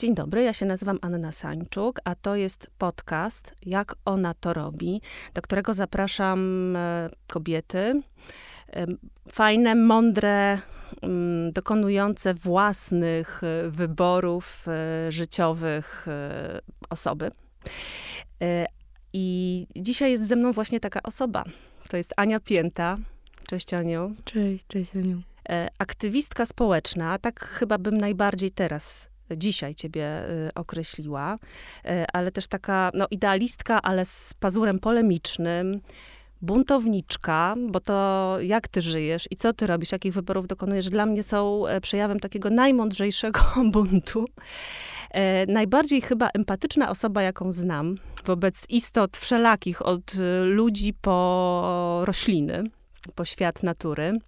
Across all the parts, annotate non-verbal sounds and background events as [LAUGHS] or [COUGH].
Dzień dobry, ja się nazywam Anna Sańczuk, a to jest podcast Jak ona to robi, do którego zapraszam e, kobiety, e, fajne, mądre, mm, dokonujące własnych e, wyborów życiowych osoby. I dzisiaj jest ze mną właśnie taka osoba. To jest Ania Pięta. Cześć Aniu. Cześć, cześć Aniu. Aktywistka społeczna, tak chyba bym najbardziej teraz dzisiaj ciebie y, określiła, y, ale też taka no, idealistka, ale z pazurem polemicznym, buntowniczka, bo to jak ty żyjesz i co ty robisz, jakich wyborów dokonujesz, dla mnie są e, przejawem takiego najmądrzejszego [LAUGHS] buntu. E, najbardziej chyba empatyczna osoba, jaką znam wobec istot wszelakich, od y, ludzi po rośliny, po świat natury.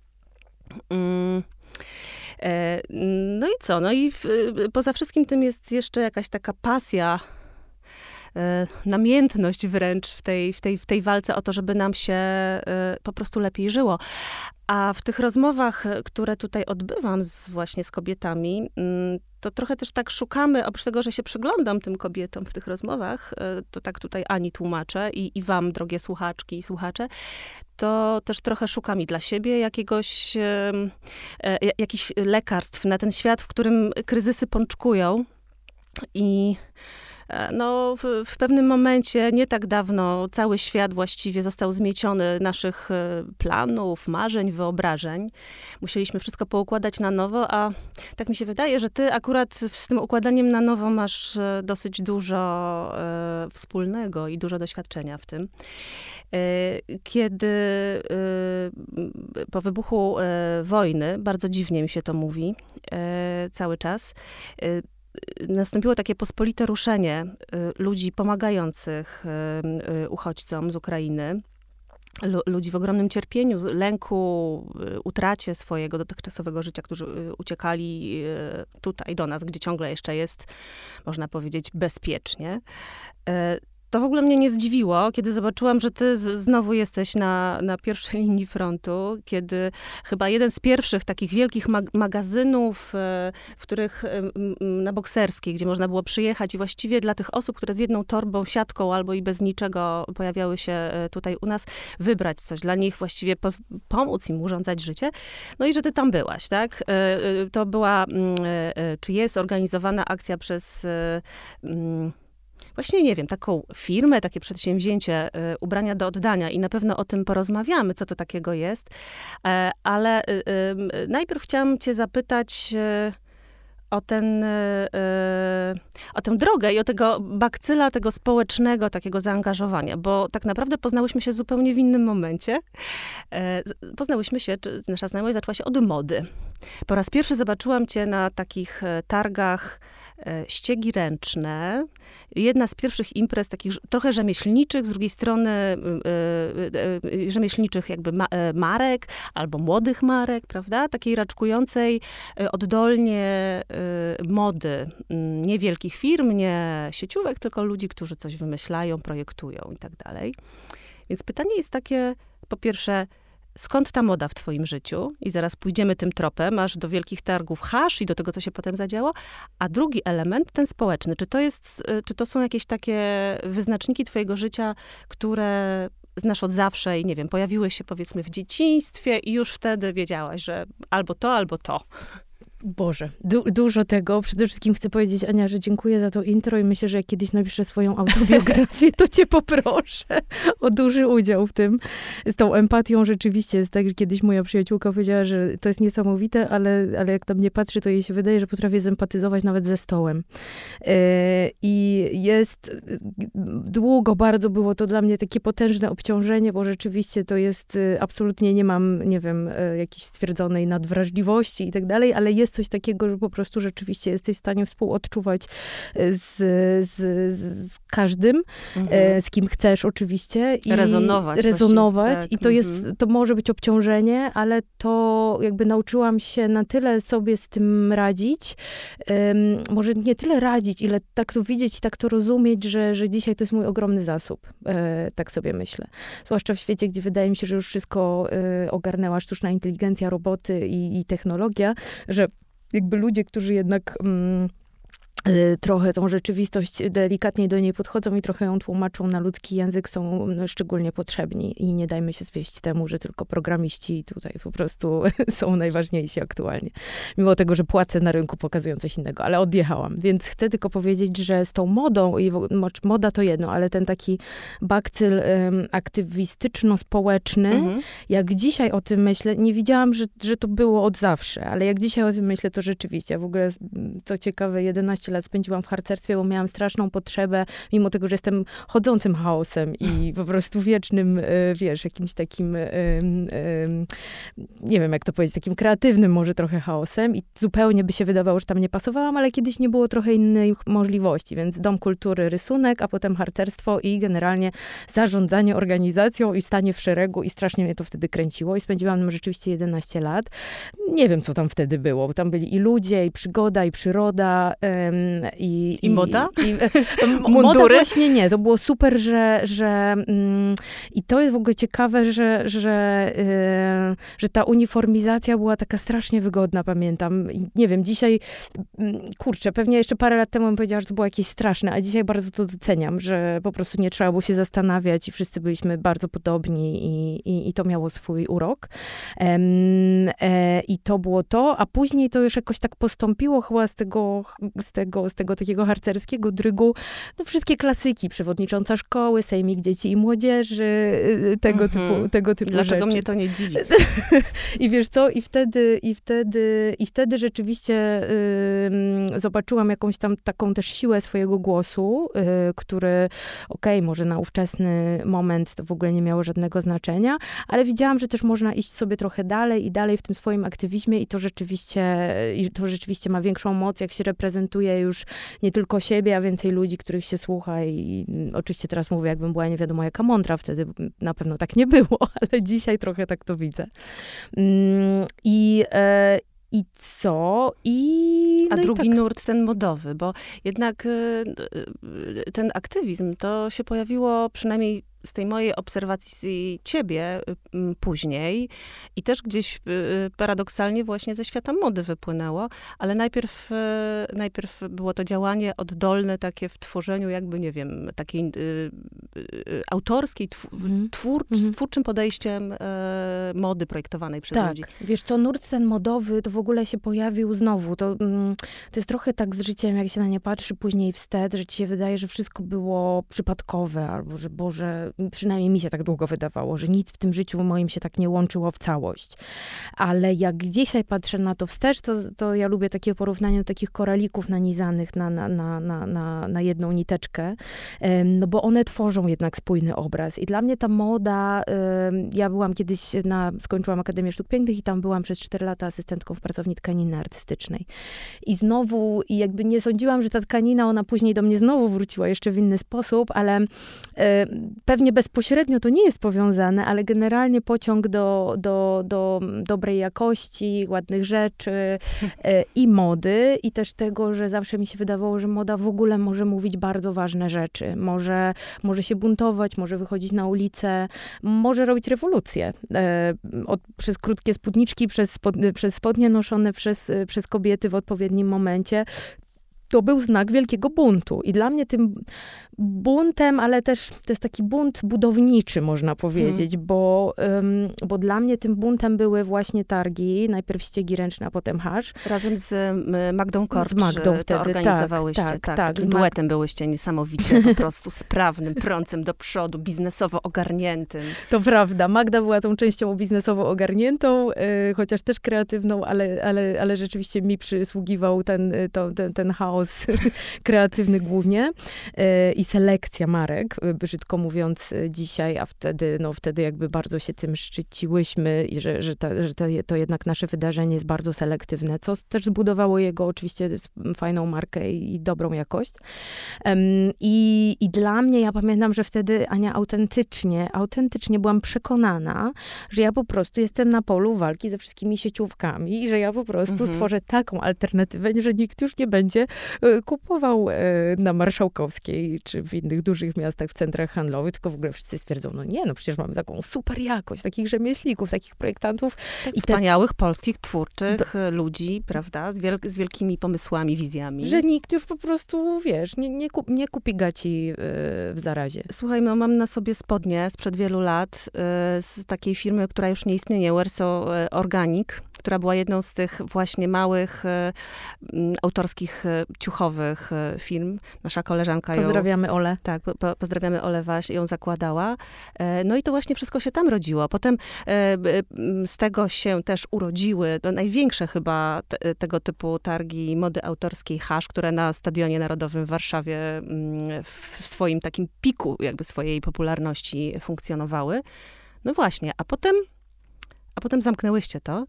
Mm. E, no i co? No i poza wszystkim tym jest jeszcze jakaś taka pasja, namiętność wręcz w tej, w, tej, w tej walce o to, żeby nam się e, po prostu lepiej żyło. A w tych rozmowach, które tutaj odbywam z, właśnie z kobietami, mm, to trochę też tak szukamy, oprócz tego, że się przyglądam tym kobietom w tych rozmowach, e, to tak tutaj Ani tłumaczę i, i wam, drogie słuchaczki i słuchacze, to też trochę szukam i dla siebie jakiegoś, e, jakichś lekarstw na ten świat, w którym kryzysy pączkują i E, no, w, w, pewnym momencie, nie tak dawno, cały świat właściwie został zmieciony naszych e, planów, marzeń, wyobrażeń. Musieliśmy wszystko poukładać na nowo, a tak mi się wydaje, że ty akurat z tym układaniem na nowo masz e, dosyć dużo e, wspólnego i dużo doświadczenia w tym. Kiedy po wybuchu wojny, bardzo dziwnie mi się to mówi cały czas, nastąpiło takie pospolite ruszenie y, ludzi pomagających y, y, uchodźcom z Ukrainy ludzi w ogromnym cierpieniu, lęku, utracie swojego dotychczasowego życia, którzy uciekali tutaj do nas, gdzie ciągle jeszcze jest, można powiedzieć, bezpiecznie to w ogóle mnie nie zdziwiło, kiedy zobaczyłam, że ty znowu jesteś na, na pierwszej [LAUGHS] linii frontu, kiedy chyba jeden z pierwszych takich wielkich mag magazynów, e, w których na bokserskiej, gdzie można było przyjechać i właściwie dla tych osób, które z jedną torbą, siatką albo i bez niczego pojawiały się e, tutaj u nas, wybrać coś dla nich, właściwie pomóc im urządzać życie. No i że ty tam byłaś, tak? E, to była, czy jest organizowana akcja przez właśnie, nie wiem, taką firmę, takie przedsięwzięcie, y, ubrania do oddania i na pewno o tym porozmawiamy, co to takiego jest. E, ale y, najpierw chciałam cię zapytać o, ten, o tę drogę i o tego bakcyla, tego społecznego takiego zaangażowania, bo tak naprawdę poznałyśmy się zupełnie w innym momencie. E, poznałyśmy się, nasza znajomość zaczęła się od mody. Po raz pierwszy zobaczyłam cię na takich e, targach E, ściegi ręczne. Jedna z pierwszych imprez takich trochę rzemieślniczych, z drugiej strony e, e, rzemieślniczych jakby marek albo młodych marek, prawda? Takiej raczkującej oddolnie mody niewielkich firm, nie sieciówek, tylko ludzi, którzy coś wymyślają, projektują i tak dalej. Więc pytanie jest takie, po pierwsze, skąd ta moda w twoim życiu? I zaraz pójdziemy tym tropem, aż do wielkich targów hasz i do tego, co się potem zadziało. A drugi element, ten społeczny. Czy to, jest, y, czy to są jakieś takie wyznaczniki twojego życia, które znasz od zawsze i nie wiem, pojawiły się powiedzmy w dzieciństwie i już wtedy wiedziałaś, że albo to, albo to. Boże, du dużo tego. Przede wszystkim chcę powiedzieć, Ania, że dziękuję za to intro i myślę, że jak kiedyś napiszę swoją autobiografię, to cię poproszę o duży udział w tym. Z tą empatią rzeczywiście jest tak, że kiedyś moja przyjaciółka powiedziała, że to jest niesamowite, ale, ale jak tam nie patrzy, to jej się wydaje, że potrafię zempatyzować nawet ze stołem. Yy, I jest, długo bardzo było to dla mnie takie potężne obciążenie, bo rzeczywiście to jest, y, absolutnie nie mam, nie wiem, y, jakiejś stwierdzonej nadwrażliwości i tak dalej, ale jest jest coś takiego, że po prostu rzeczywiście jesteś w stanie współodczuwać e, z, z, z każdym, e, mhm. z kim chcesz oczywiście. I rezonować. Rezonować. Tak. I to jest, mhm. to może być obciążenie, ale to jakby nauczyłam się na tyle sobie z tym radzić, um, może nie tyle radzić, ile tak to widzieć i tak to rozumieć, że, że dzisiaj to jest mój ogromny zasób. E, tak sobie myślę. Zwłaszcza w świecie, gdzie wydaje mi się, że już wszystko e, ogarnęła sztuczna inteligencja, roboty i, i technologia, że jakby ludzie, którzy jednak mm, trochę tą rzeczywistość delikatniej do niej podchodzą i trochę ją tłumaczą na ludzki język, są no, szczególnie potrzebni. I nie dajmy się zwieść temu, że tylko programiści tutaj po prostu [LAUGHS] są najważniejsi aktualnie. Mimo tego, że płacę na rynku pokazują coś innego, ale odjechałam. Więc chcę tylko powiedzieć, że z tą modą, i moda to jedno, ale ten taki bakcyl um, aktywistyczno-społeczny, mhm. jak dzisiaj o tym myślę, nie widziałam, że, że to było od zawsze, ale jak dzisiaj o tym myślę, to rzeczywiście. W ogóle, co ciekawe, 11 lat spędziłam w harcerstwie, bo miałam straszną potrzebę, mimo tego, że jestem chodzącym chaosem i [LAUGHS] po prostu wiecznym, e, wiesz, jakimś takim, e, nie wiem jak to powiedzieć, takim kreatywnym może trochę chaosem i zupełnie by się wydawało, że tam nie pasowałam, ale kiedyś nie było trochę innej możliwości, więc Dom Kultury, rysunek, a potem harcerstwo i generalnie zarządzanie organizacją i stanie w szeregu i strasznie mnie to wtedy kręciło i spędziłam tam rzeczywiście 11 lat. Nie wiem, co tam wtedy było, bo tam byli i ludzie, i przygoda, i przyroda, i, I moda? I, i, [LAUGHS] moda właśnie nie. To było super, że, że mm, i to jest w ogóle ciekawe, że, że, yy, że ta uniformizacja była taka strasznie wygodna, pamiętam. Nie wiem, dzisiaj, mm, kurczę, pewnie jeszcze parę lat temu bym powiedziała, że to było jakieś straszne, a dzisiaj bardzo to doceniam, że po prostu nie trzeba było się zastanawiać i wszyscy byliśmy bardzo podobni i, i, i to miało swój urok. E, I to było to, a później to już jakoś tak postąpiło chyba z tego, z tego z tego takiego harcerskiego drygu, no wszystkie klasyki, przewodnicząca szkoły, sejmik dzieci i młodzieży, y, tego mm -hmm. typu, tego typu Dlaczego rzeczy. mnie to nie dziwi? [LAUGHS] I wiesz co, i wtedy, i wtedy, i wtedy rzeczywiście y, zobaczyłam jakąś tam taką też siłę swojego głosu, y, który, okej, okay, może na ówczesny moment to w ogóle nie miało żadnego znaczenia, ale widziałam, że też można iść sobie trochę dalej i dalej w tym swoim aktywizmie i to rzeczywiście, i to rzeczywiście ma większą moc, jak się reprezentuje już nie tylko siebie, a więcej ludzi, których się słucha i oczywiście teraz mówię, jakbym była nie wiadomo jaka mądra, wtedy na pewno tak nie było, [LAUGHS] ale dzisiaj trochę tak to widzę. Mm, I, e, i co? I, no A drugi tak. nurt, ten modowy, bo jednak e, ten aktywizm to się pojawiło przynajmniej z tej mojej obserwacji ciebie y, później i też gdzieś y, y, paradoksalnie właśnie ze świata mody wypłynęło, ale najpierw, najpierw było to działanie oddolne takie w tworzeniu jakby, nie wiem, takiej autorskiej, mhm. twór, z mhm. twórczym podejściem mody projektowanej przez tak. ludzi. Wiesz co, nurt ten modowy to w ogóle się pojawił znowu. To, mm, to jest trochę tak z życiem, jak się na nie patrzy później wstecz, że ci się wydaje, że wszystko było przypadkowe, albo że Boże, przynajmniej mi się tak długo wydawało, że nic w tym życiu moim się tak nie łączyło w całość. Ale jak dzisiaj patrzę na to wstecz, to, to ja lubię takie porównanie do takich koralików nanizanych na, na, na, na, na, na jedną niteczkę, no bo one tworzą jednak spójny obraz. I dla mnie ta moda, ja byłam kiedyś na, skończyłam Akademię Sztuk Pięknych i tam byłam przez 4 lata asystentką w pracowni tkaniny artystycznej. I znowu, i jakby nie sądziłam, że ta tkanina, ona później do mnie znowu wróciła jeszcze w inny sposób, ale pewnie pewnie bezpośrednio to nie jest powiązane, ale generalnie pociąg do, do, do dobrej jakości, ładnych rzeczy [LAUGHS] e, i mody, i też tego, że zawsze mi się wydawało, że moda w ogóle może mówić bardzo ważne rzeczy. Może, może się buntować, może wychodzić na ulicę, może robić rewolucję. E, od, przez krótkie spódniczki, przez, spod, przez spodnie noszone przez, przez kobiety w odpowiednim momencie to był znak wielkiego buntu. I dla mnie tym buntem, ale też to jest taki bunt budowniczy, można powiedzieć, hmm. bo, um, bo dla mnie tym buntem były właśnie targi, najpierw ściegi ręczne, a potem hasz. Razem z Magdą Korcz z Magdą wtedy, to tak, organizowałyście. Tak, tak, tak, tak duetem byłyście niesamowicie, po [LAUGHS] prostu sprawnym, prącem do przodu, biznesowo ogarniętym. To prawda. Magda była tą częścią biznesowo ogarniętą, y, chociaż też kreatywną, ale, ale, ale rzeczywiście mi przysługiwał ten, to, ten, ten chaos [LAUGHS] kreatywny głównie. Y, I selekcja marek, y, brzydko mówiąc y, dzisiaj, a wtedy, no wtedy jakby bardzo się tym szczyciłyśmy i że, że, ta, że to, jednak nasze wydarzenie jest bardzo selektywne, co też zbudowało jego oczywiście fajną markę i, dobrą jakość. I, I dla mnie, ja pamiętam, że wtedy Ania autentycznie, autentycznie byłam przekonana, że ja po prostu jestem na polu walki ze wszystkimi sieciówkami i że ja po prostu mhm. stworzę taką alternatywę, że nikt już nie będzie e, kupował e, na Marszałkowskiej, czy w innych dużych miastach, w centrach handlowych, tylko w ogóle wszyscy stwierdzą, no nie, no przecież mamy taką super jakość, takich rzemieślników, takich projektantów. Tak, I wspaniałych te... polskich, twórczych B... ludzi, prawda, z, z, wielkimi pomysłami, wizjami. Że nikt już po prostu, wiesz, nie, nie, kup, nie kupi gaci w zarazie. Słuchaj, no mam na sobie spodnie sprzed wielu lat z takiej firmy, która już nie istnieje, Werso Organic, która była jedną z tych właśnie małych e, autorskich e, ciuchowych e, firm. Nasza koleżanka Pozdrawiamy ją, Ole. Tak, po, pozdrawiamy Ole Waś, ją zakładała. No i to właśnie wszystko się tam rodziło. Potem z tego się też urodziły no, największe chyba te, tego typu targi mody autorskiej Hasz, które na Stadionie Narodowym w Warszawie w swoim takim piku jakby swojej popularności funkcjonowały. No właśnie, a potem, a potem zamknęłyście to.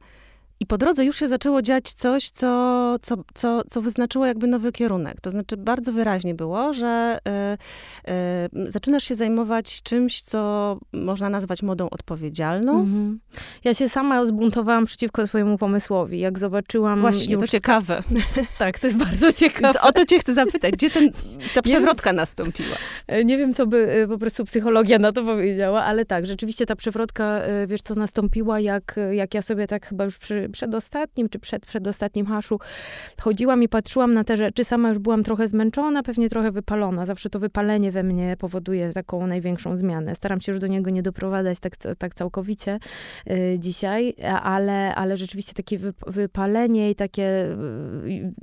I po drodze już się zaczęło dziać coś, co, co, co, co wyznaczyło jakby nowy kierunek. To znaczy bardzo wyraźnie było, że y, y, zaczynasz się zajmować czymś, co można nazwać modą odpowiedzialną. Mhm. Ja się sama zbuntowałam przeciwko swojemu pomysłowi. Jak zobaczyłam... Właśnie, już... to ciekawe. [LAUGHS] tak, to jest bardzo ciekawe. Więc o to cię chcę zapytać. Gdzie ten, ta przewrotka wiem, nastąpiła? E, nie wiem, co by po prostu psychologia na to powiedziała, ale tak, rzeczywiście ta przewrotka, wiesz, co nastąpiła, jak, jak ja sobie tak chyba już przy, przedostatnim, czy przed przedostatnim haszu chodziłam i patrzyłam na te rzeczy. Sama już byłam trochę zmęczona, pewnie trochę wypalona. Zawsze to wypalenie we mnie powoduje taką największą zmianę. Staram się już do niego nie doprowadzać tak, tak całkowicie y, dzisiaj, ale, ale rzeczywiście takie wypalenie i takie... Y,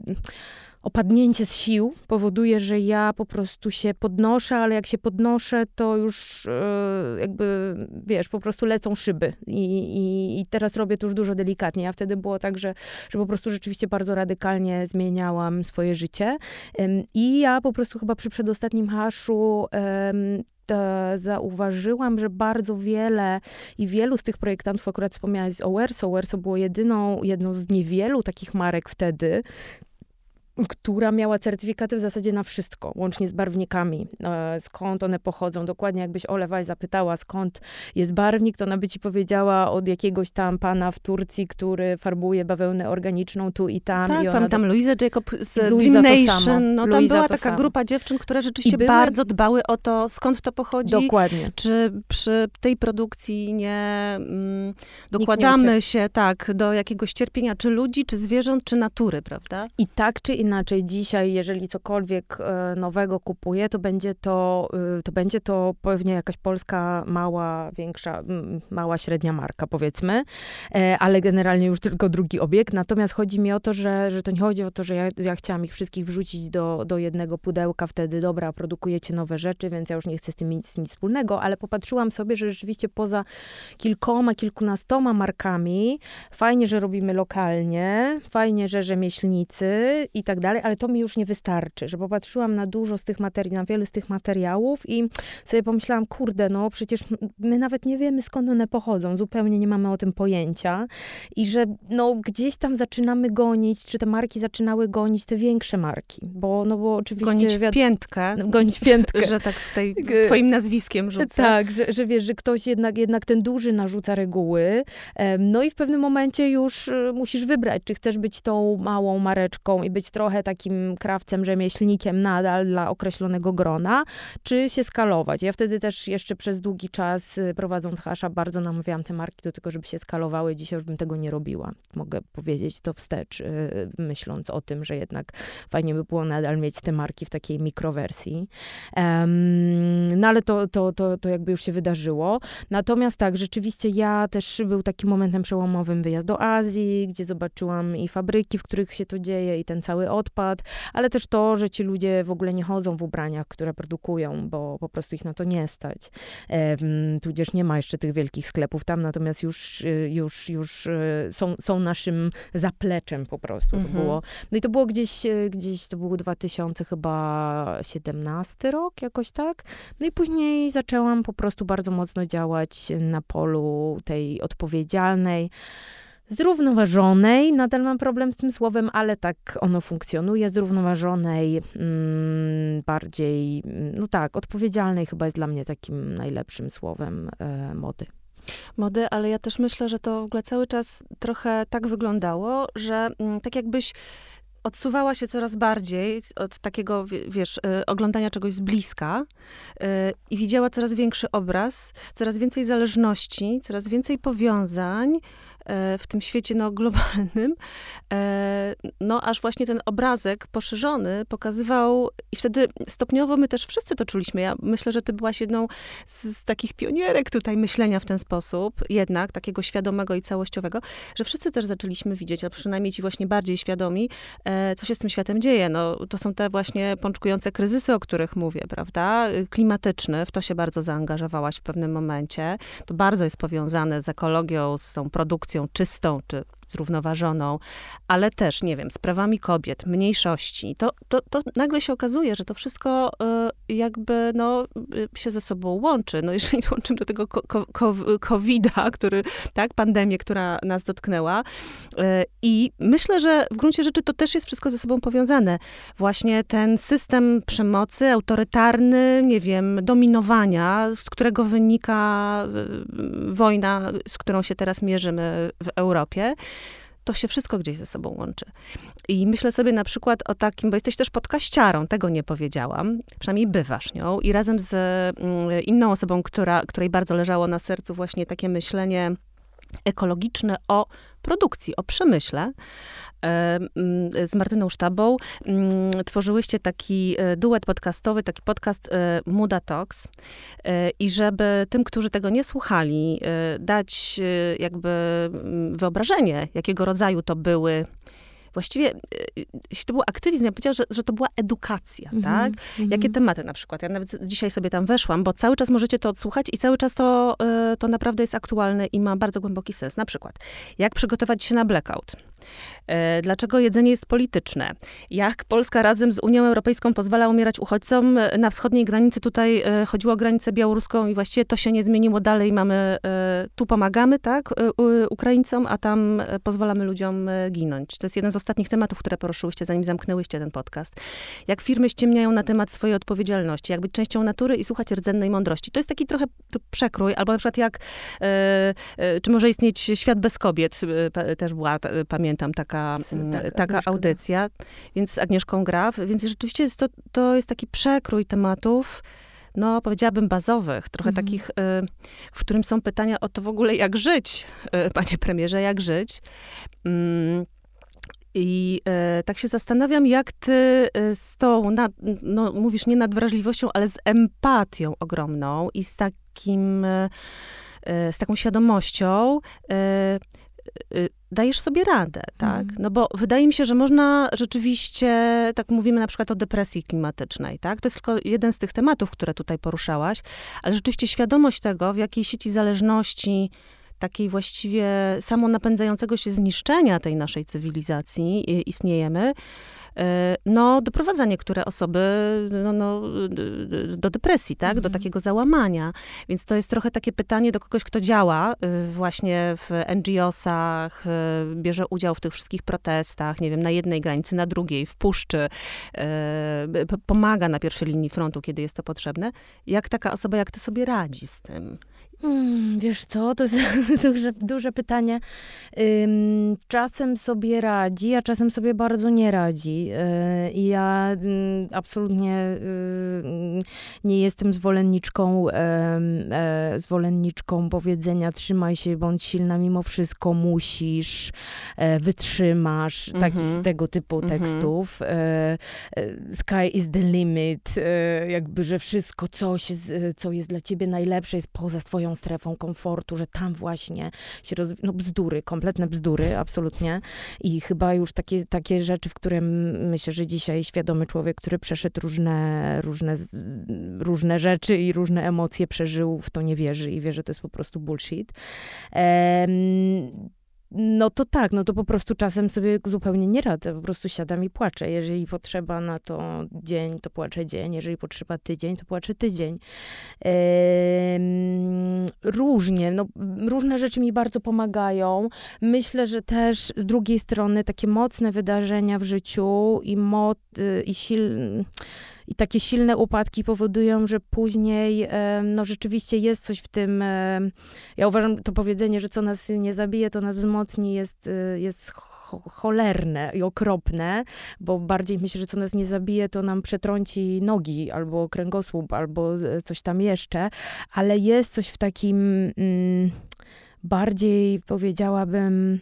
opadnięcie z sił powoduje, że ja po prostu się podnoszę, ale jak się podnoszę, to już yy, jakby, wiesz, po prostu lecą szyby. I, i, I, teraz robię to już dużo delikatniej. A wtedy było tak, że, że po prostu rzeczywiście bardzo radykalnie zmieniałam swoje życie. I ja po prostu chyba przy przedostatnim haszu zauważyłam, że bardzo wiele i wielu z tych projektantów, akurat wspomniałaś o Werso, Werso było jedyną, jedną z niewielu takich marek wtedy, która miała certyfikaty w zasadzie na wszystko, łącznie z barwnikami. E, skąd one pochodzą? Dokładnie jakbyś Olewaj zapytała, skąd jest barwnik, to ona by ci powiedziała od jakiegoś tam pana w Turcji, który farbuje bawełnę organiczną tu i tam. Tak, i pamiętam Luisa Jacob z Luisa Dream Nation. No, tam była taka samo. grupa dziewczyn, które rzeczywiście były... bardzo dbały o to, skąd to pochodzi. Dokładnie. Czy przy tej produkcji nie mm, dokładamy nie się tak do jakiegoś cierpienia, czy ludzi, czy zwierząt, czy natury, prawda? I tak czy inaczej dzisiaj, jeżeli cokolwiek e, nowego kupuję, to będzie to, y, to będzie to pewnie jakaś polska mała, większa, mała, średnia marka, powiedzmy, e, ale generalnie już tylko drugi obiekt. Natomiast chodzi mi o to, że, że to nie chodzi o to, że ja, ja chciałam ich wszystkich wrzucić do, do jednego pudełka, wtedy dobra, produkujecie nowe rzeczy, więc ja już nie chcę z tym mieć nic wspólnego, ale popatrzyłam sobie, że rzeczywiście poza kilkoma, kilkunastoma markami, fajnie, że robimy lokalnie, fajnie, że rzemieślnicy i tak dalej, ale to mi już nie wystarczy, że popatrzyłam na dużo z tych materii, na wiele z tych materiałów i sobie pomyślałam, kurde, no przecież my nawet nie wiemy skąd one pochodzą, zupełnie nie mamy o tym pojęcia i że no gdzieś tam zaczynamy gonić, czy te marki zaczynały gonić te większe marki, bo no bo oczywiście... Gonić w piętkę. No, gonić w piętkę. że tak tutaj twoim nazwiskiem rzucę. Tak, że, że wiesz, że ktoś jednak, jednak ten duży narzuca reguły, no i w pewnym momencie już y, musisz wybrać, czy chcesz być tą małą mareczką i być trochę takim krawcem, rzemieślnikiem nadal dla określonego grona, czy się skalować. Ja wtedy też jeszcze przez długi czas y, prowadząc hasza bardzo namawiałam te marki do tego, żeby się skalowały. Dzisiaj już bym tego nie robiła. Mogę powiedzieć to wstecz, y, myśląc o tym, że jednak fajnie by było nadal mieć te marki w takiej mikrowersji. no ale to, to, to, to jakby już się wydarzyło. Natomiast tak, rzeczywiście ja też był takim momentem przełomowym wyjazd do Azji, gdzie zobaczyłam i fabryki, w których się to dzieje i ten cały odpad, ale też to, że ci ludzie w ogóle nie chodzą w ubraniach, które produkują, bo po prostu ich na to nie stać. Tudzież nie ma jeszcze tych wielkich sklepów tam, natomiast już, y, już, już y, są, są naszym zapleczem po prostu. To mhm. było, no i to było gdzieś, y, gdzieś to był 2000 chyba 17 rok, jakoś tak. No i później zaczęłam po prostu bardzo mocno działać na polu tej odpowiedzialnej, zrównoważonej, nadal mam problem z tym słowem, ale tak ono funkcjonuje, zrównoważonej, mm, bardziej, no tak, odpowiedzialnej chyba jest dla mnie takim najlepszym słowem e, mody. Mody, ale ja też myślę, że to w ogóle cały czas trochę tak wyglądało, że mm, tak jakbyś odsuwała się coraz bardziej od takiego, wiesz, y, oglądania czegoś z bliska y, i widziała coraz większy obraz, coraz więcej zależności, coraz więcej powiązań, E, w tym świecie no, globalnym, e, no aż właśnie ten obrazek poszerzony pokazywał i wtedy stopniowo my też wszyscy to czuliśmy. Ja myślę, że ty byłaś jedną z, z takich pionierek tutaj myślenia w ten sposób, jednak takiego świadomego i całościowego, że wszyscy też zaczęliśmy widzieć, a przynajmniej ci właśnie bardziej świadomi, e, co się z tym światem dzieje. No, to są te właśnie pączkujące kryzysy, o których mówię, prawda? Klimatyczny, w to się bardzo zaangażowałaś w pewnym momencie. To bardzo jest powiązane z ekologią, z tą produkcją czystą czy zrównoważoną, ale też, nie wiem, sprawami kobiet, mniejszości, to, to, to nagle się okazuje, że to wszystko y, jakby no, y, się ze sobą łączy. No jeżeli [LAUGHS] łączymy do tego COVID-a, który, tak, pandemię, która nas dotknęła. Y, I myślę, że w gruncie rzeczy to też jest wszystko ze sobą powiązane. Właśnie ten system przemocy, autorytarny, nie wiem, dominowania, z którego wynika wojna, z którą się teraz mierzymy w Europie, to się wszystko gdzieś ze sobą łączy. I myślę sobie na przykład o takim, bo jesteś też podkaściarą, tego nie powiedziałam, przynajmniej bywasz nią i razem z mm, inną osobą, która, której bardzo leżało na sercu właśnie takie myślenie ekologiczne o produkcji, o przemyśle, mm, z Martyną Sztabą mm, tworzyłyście taki e, duet podcastowy, taki podcast e, Muda Talks. E, i żeby tym, którzy tego nie słuchali, dać jakby mm, wyobrażenie, jakiego rodzaju to były właściwie, jeśli to był aktywizm, ja powiedziałam, że, że to była edukacja, mm -hmm, tak? Mm -hmm. Jakie tematy na przykład? Ja nawet dzisiaj sobie tam weszłam, bo cały czas możecie to odsłuchać i cały czas to, to naprawdę jest aktualne i ma bardzo głęboki sens. Na przykład, jak przygotować się na blackout? E, dlaczego jedzenie jest polityczne? Jak Polska razem z Unią Europejską pozwala umierać uchodźcom? Na wschodniej granicy tutaj e, chodziło o granicę białoruską i właściwie to się nie zmieniło dalej. Mamy, e, tu pomagamy, tak, Ukraińcom, a tam pozwalamy ludziom ginąć. To jest jeden z ostatnich tematów, które poruszyłyście, zanim zamknęłyście ten podcast. Jak firmy ściemniają na temat swojej odpowiedzialności, jak być częścią natury i słuchać rdzennej mądrości. To jest taki trochę przekrój, albo na przykład jak, czy może istnieć świat bez kobiet, też była, pamiętam, pamiętam, taka, mm, tak, taka audycja, więc z Agnieszką Graf, więc rzeczywiście jest to, to jest taki przekrój tematów, no powiedziałabym bazowych, trochę mhm. takich, y, w którym są pytania o to w ogóle, jak żyć, y, [LAUGHS] panie premierze, jak żyć. Mm, I e, tak się zastanawiam, jak ty z tą, nad, no mówisz nie nad wrażliwością, ale z empatią ogromną i z takim, e, z taką świadomością Y, dajesz sobie radę, tak? Mm. No bo wydaje mi się, że można rzeczywiście, tak mówimy na przykład o depresji klimatycznej, tak? To jest tylko jeden z tych tematów, które tutaj poruszałaś, ale rzeczywiście świadomość tego, w jakiej sieci zależności takiej właściwie samonapędzającego się zniszczenia tej naszej cywilizacji y, istniejemy, no, doprowadza niektóre osoby no, no, do depresji, tak? Mhm. Do takiego załamania. Więc to jest trochę takie pytanie do kogoś, kto działa y, właśnie w NGO-sach, y, bierze udział w tych wszystkich protestach, nie wiem, na jednej granicy, na drugiej, w puszczy, y, pomaga na pierwszej linii frontu, kiedy jest to potrzebne. Jak taka osoba, jak ty sobie radzi z tym? Hmm, wiesz co, to jest [LAUGHS] duże, duże pytanie. Ym, czasem sobie radzi, a czasem sobie bardzo nie radzi. Yy, I ja yy, absolutnie yy, nie jestem zwolenniczką, e, zwolenniczką powiedzenia trzymaj się, bądź silna mimo wszystko, musisz, e, wytrzymasz, mm -hmm. takich mhm. tego typu mm -hmm. tekstów. E, sky is the limit, jakby, że wszystko, coś, co jest dla ciebie najlepsze, jest poza twoją strefą komfortu, że tam właśnie się rozwija, no bzdury, kompletne bzdury, absolutnie. I chyba już takie, takie rzeczy, w które myślę, że dzisiaj świadomy człowiek, który przeszedł różne, różne, różne rzeczy i różne emocje przeżył, w to nie wierzy i wie, że to jest po prostu bullshit. No to tak, no to po prostu czasem sobie zupełnie nie radzę, po prostu siadam i płaczę. Jeżeli potrzeba na to dzień, to płaczę dzień, jeżeli potrzeba tydzień, to płaczę tydzień. Ehm, różnie, no różne rzeczy mi bardzo pomagają. Myślę, że też z drugiej strony takie mocne wydarzenia w życiu i, mo- i silne i takie silne upadki powodują, że później no rzeczywiście jest coś w tym, ja uważam to powiedzenie, że co nas nie zabije, to nas wzmocni, jest, y, jest cholerne i okropne, bo bardziej myślę, że co nas nie zabije, to nam przetrąci nogi albo kręgosłup, albo e, coś tam jeszcze, ale jest coś w takim mm, bardziej powiedziałabym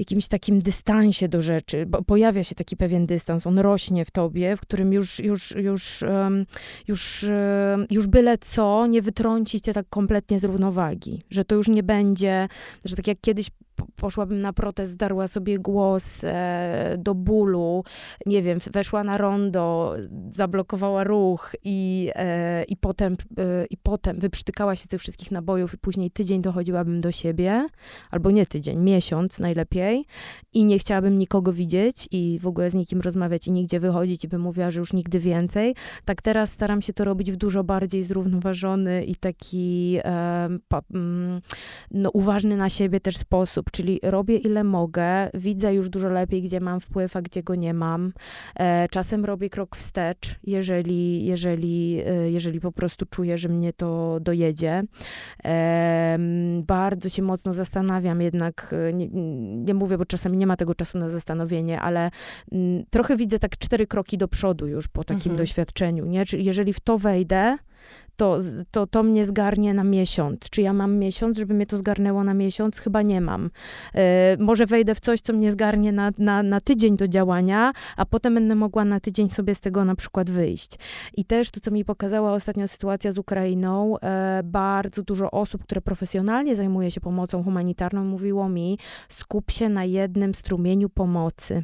jakimś takim dystansie do rzeczy, bo pojawia się taki pewien dystans, on rośnie w tobie, w którym już, już, już, już, już byle co nie wytrąci cię tak kompletnie z równowagi, że to już nie będzie, że tak jak kiedyś poszłabym na protest, zdarła sobie głos e, do bólu, nie wiem, weszła na rondo, zablokowała ruch i, e, i, potem, e, i potem wyprztykała się tych wszystkich nabojów i później tydzień dochodziłabym do siebie, albo nie tydzień, miesiąc najlepiej i nie chciałabym nikogo widzieć i w ogóle z nikim rozmawiać i nigdzie wychodzić i bym mówiła, że już nigdy więcej. Tak teraz staram się to robić w dużo bardziej zrównoważony i taki pa, mm, no, uważny na siebie też sposób, czyli robię ile mogę, widzę już dużo lepiej, gdzie mam wpływ, a gdzie go nie mam. E, czasem robię krok wstecz, jeżeli, jeżeli, e, jeżeli po prostu czuję, że mnie to dojedzie. E, bardzo się mocno zastanawiam, jednak nie, nie, mówię, bo czasami nie ma tego czasu na zastanowienie, ale mm, trochę widzę tak cztery kroki do przodu już po takim mhm. doświadczeniu, nie? Czyli jeżeli w to wejdę, to, to, to mnie zgarnie na miesiąc. Czy ja mam miesiąc, żeby mnie to zgarnęło na miesiąc? Chyba nie mam. E, może wejdę w coś, co mnie zgarnie na, na, na tydzień do działania, a potem będę mogła na tydzień sobie z tego na przykład wyjść. I też to, co mi pokazała ostatnio sytuacja z Ukrainą, e, bardzo dużo osób, które profesjonalnie zajmuje się pomocą humanitarną, mówiło mi, skup się na jednym strumieniu pomocy.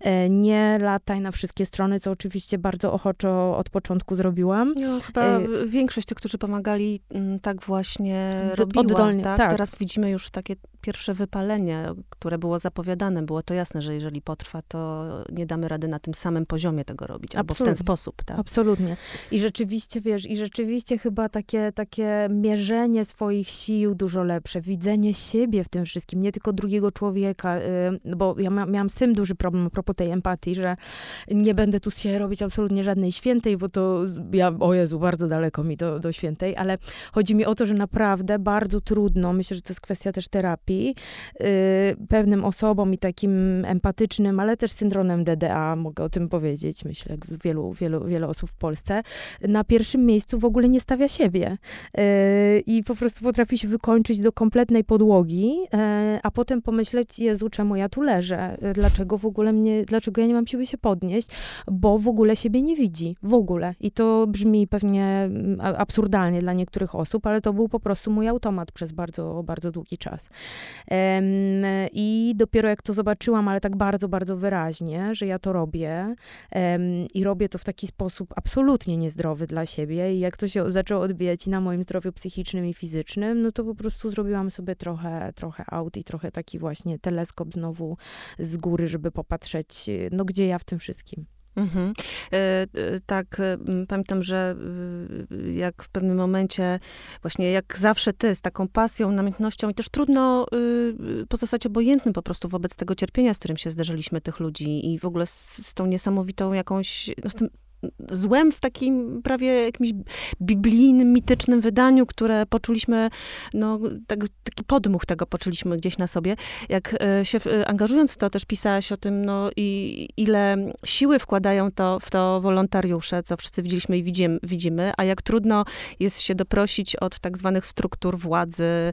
E, nie lataj na wszystkie strony, co oczywiście bardzo ochoczo od początku zrobiłam. No, chyba e, większość tych, którzy pomagali, mm, tak właśnie robiła. Oddolnie, tak? tak? Teraz widzimy już takie pierwsze wypalenie, które było zapowiadane, było to jasne, że jeżeli potrwa, to nie damy rady na tym samym poziomie tego robić, albo w ten sposób. Tak? Absolutnie. I rzeczywiście, wiesz, i rzeczywiście chyba takie, takie mierzenie swoich sił dużo lepsze, widzenie siebie w tym wszystkim, nie tylko drugiego człowieka, yy, bo ja miałam z tym duży problem a propos tej empatii, że nie będę tu się robić absolutnie żadnej świętej, bo to, ja, o Jezu, bardzo daleko mi do, do świętej, ale chodzi mi o to, że naprawdę bardzo trudno, myślę, że to jest kwestia też terapii, terapii y, pewnym osobom i takim empatycznym, ale też syndromem DDA, mogę o tym powiedzieć, myślę, wielu, wielu, wielu osób w Polsce, na pierwszym miejscu w ogóle nie stawia siebie y, i po prostu potrafi się wykończyć do kompletnej podłogi, y, a potem pomyśleć, Jezu, czemu ja tu leżę? Dlaczego w ogóle mnie, dlaczego ja nie mam siły się podnieść? Bo w ogóle siebie nie widzi. W ogóle. I to brzmi pewnie mm, absurdalnie dla niektórych osób, ale to był po prostu mój automat przez bardzo, bardzo długi czas. I dopiero jak to zobaczyłam, ale tak bardzo, bardzo wyraźnie, że ja to robię i robię to w taki sposób absolutnie niezdrowy dla siebie, i jak to się zaczęło odbijać na moim zdrowiu psychicznym i fizycznym, no to po prostu zrobiłam sobie trochę, trochę aut i trochę taki właśnie teleskop znowu z góry, żeby popatrzeć, no gdzie ja w tym wszystkim. Mhm. E, e, tak, e, pamiętam, że jak w pewnym momencie, właśnie jak zawsze ty, z taką pasją, namiętnością i też trudno pozostać obojętnym po prostu wobec tego cierpienia, z którym się zderzyliśmy tych ludzi i w ogóle z, z tą niesamowitą jakąś, no z tym złem w takim prawie jakimś biblijnym, mitycznym wydaniu, które poczuliśmy, no, tak, taki podmuch tego poczuliśmy gdzieś na sobie. Jak e, się angażując w to, też pisałaś o tym, no, i ile siły wkładają to, w to wolontariusze, co wszyscy widzieliśmy i widzimy, widzimy, a jak trudno jest się doprosić od tak zwanych struktur władzy,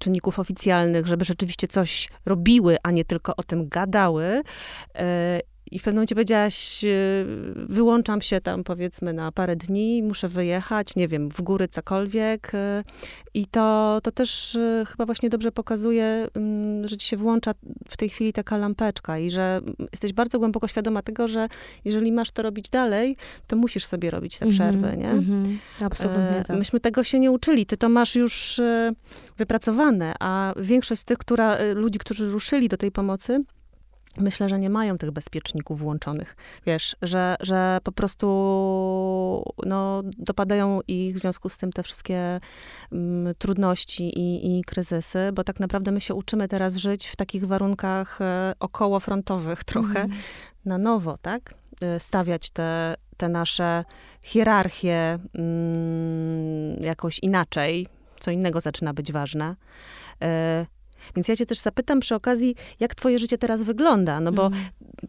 czynników oficjalnych, żeby rzeczywiście coś robiły, a nie tylko o tym gadały. E, i w pewnym momencie powiedziałaś, y, wyłączam się tam powiedzmy na parę dni, muszę wyjechać, nie wiem, w góry cokolwiek. Y, I to, to też y, chyba właśnie dobrze pokazuje, mm, że ci się włącza w tej chwili taka lampeczka i że jesteś bardzo głęboko świadoma tego, że jeżeli masz to robić dalej, to musisz sobie robić te przerwy, mm -hmm, nie? Mm -hmm, absolutnie tak. Myśmy tego się nie uczyli. Ty to masz już wypracowane, a większość z tych która, ludzi, którzy ruszyli do tej pomocy, myślę, że nie mają tych bezpieczników włączonych. Wiesz, że, że po prostu no, dopadają ich w związku z tym te wszystkie mm, trudności i, i kryzysy, bo tak naprawdę my się uczymy teraz żyć w takich warunkach e, okołofrontowych trochę, mm. na nowo, tak? E, stawiać te, te nasze hierarchie mm, jakoś inaczej, co innego zaczyna być ważne. E, Więc ja cię też zapytam przy okazji, jak twoje życie teraz wygląda, no bo mm.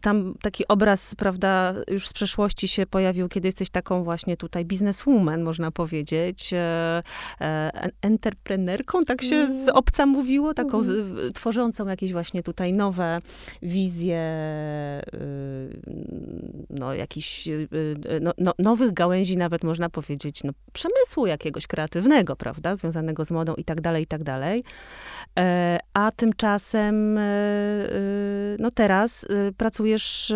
tam taki obraz, prawda, już z przeszłości się pojawił, kiedy jesteś taką właśnie tutaj bizneswoman, można powiedzieć, e, e, entreprenerką, tak się z mm. obca mówiło, taką z, mm. tworzącą jakieś właśnie tutaj nowe wizje, y, no jakichś y, y, no, no, nowych gałęzi nawet można powiedzieć, no przemysłu jakiegoś kreatywnego, prawda, związanego z modą i tak dalej, i tak dalej. E, a tymczasem, e, e, no teraz pracujesz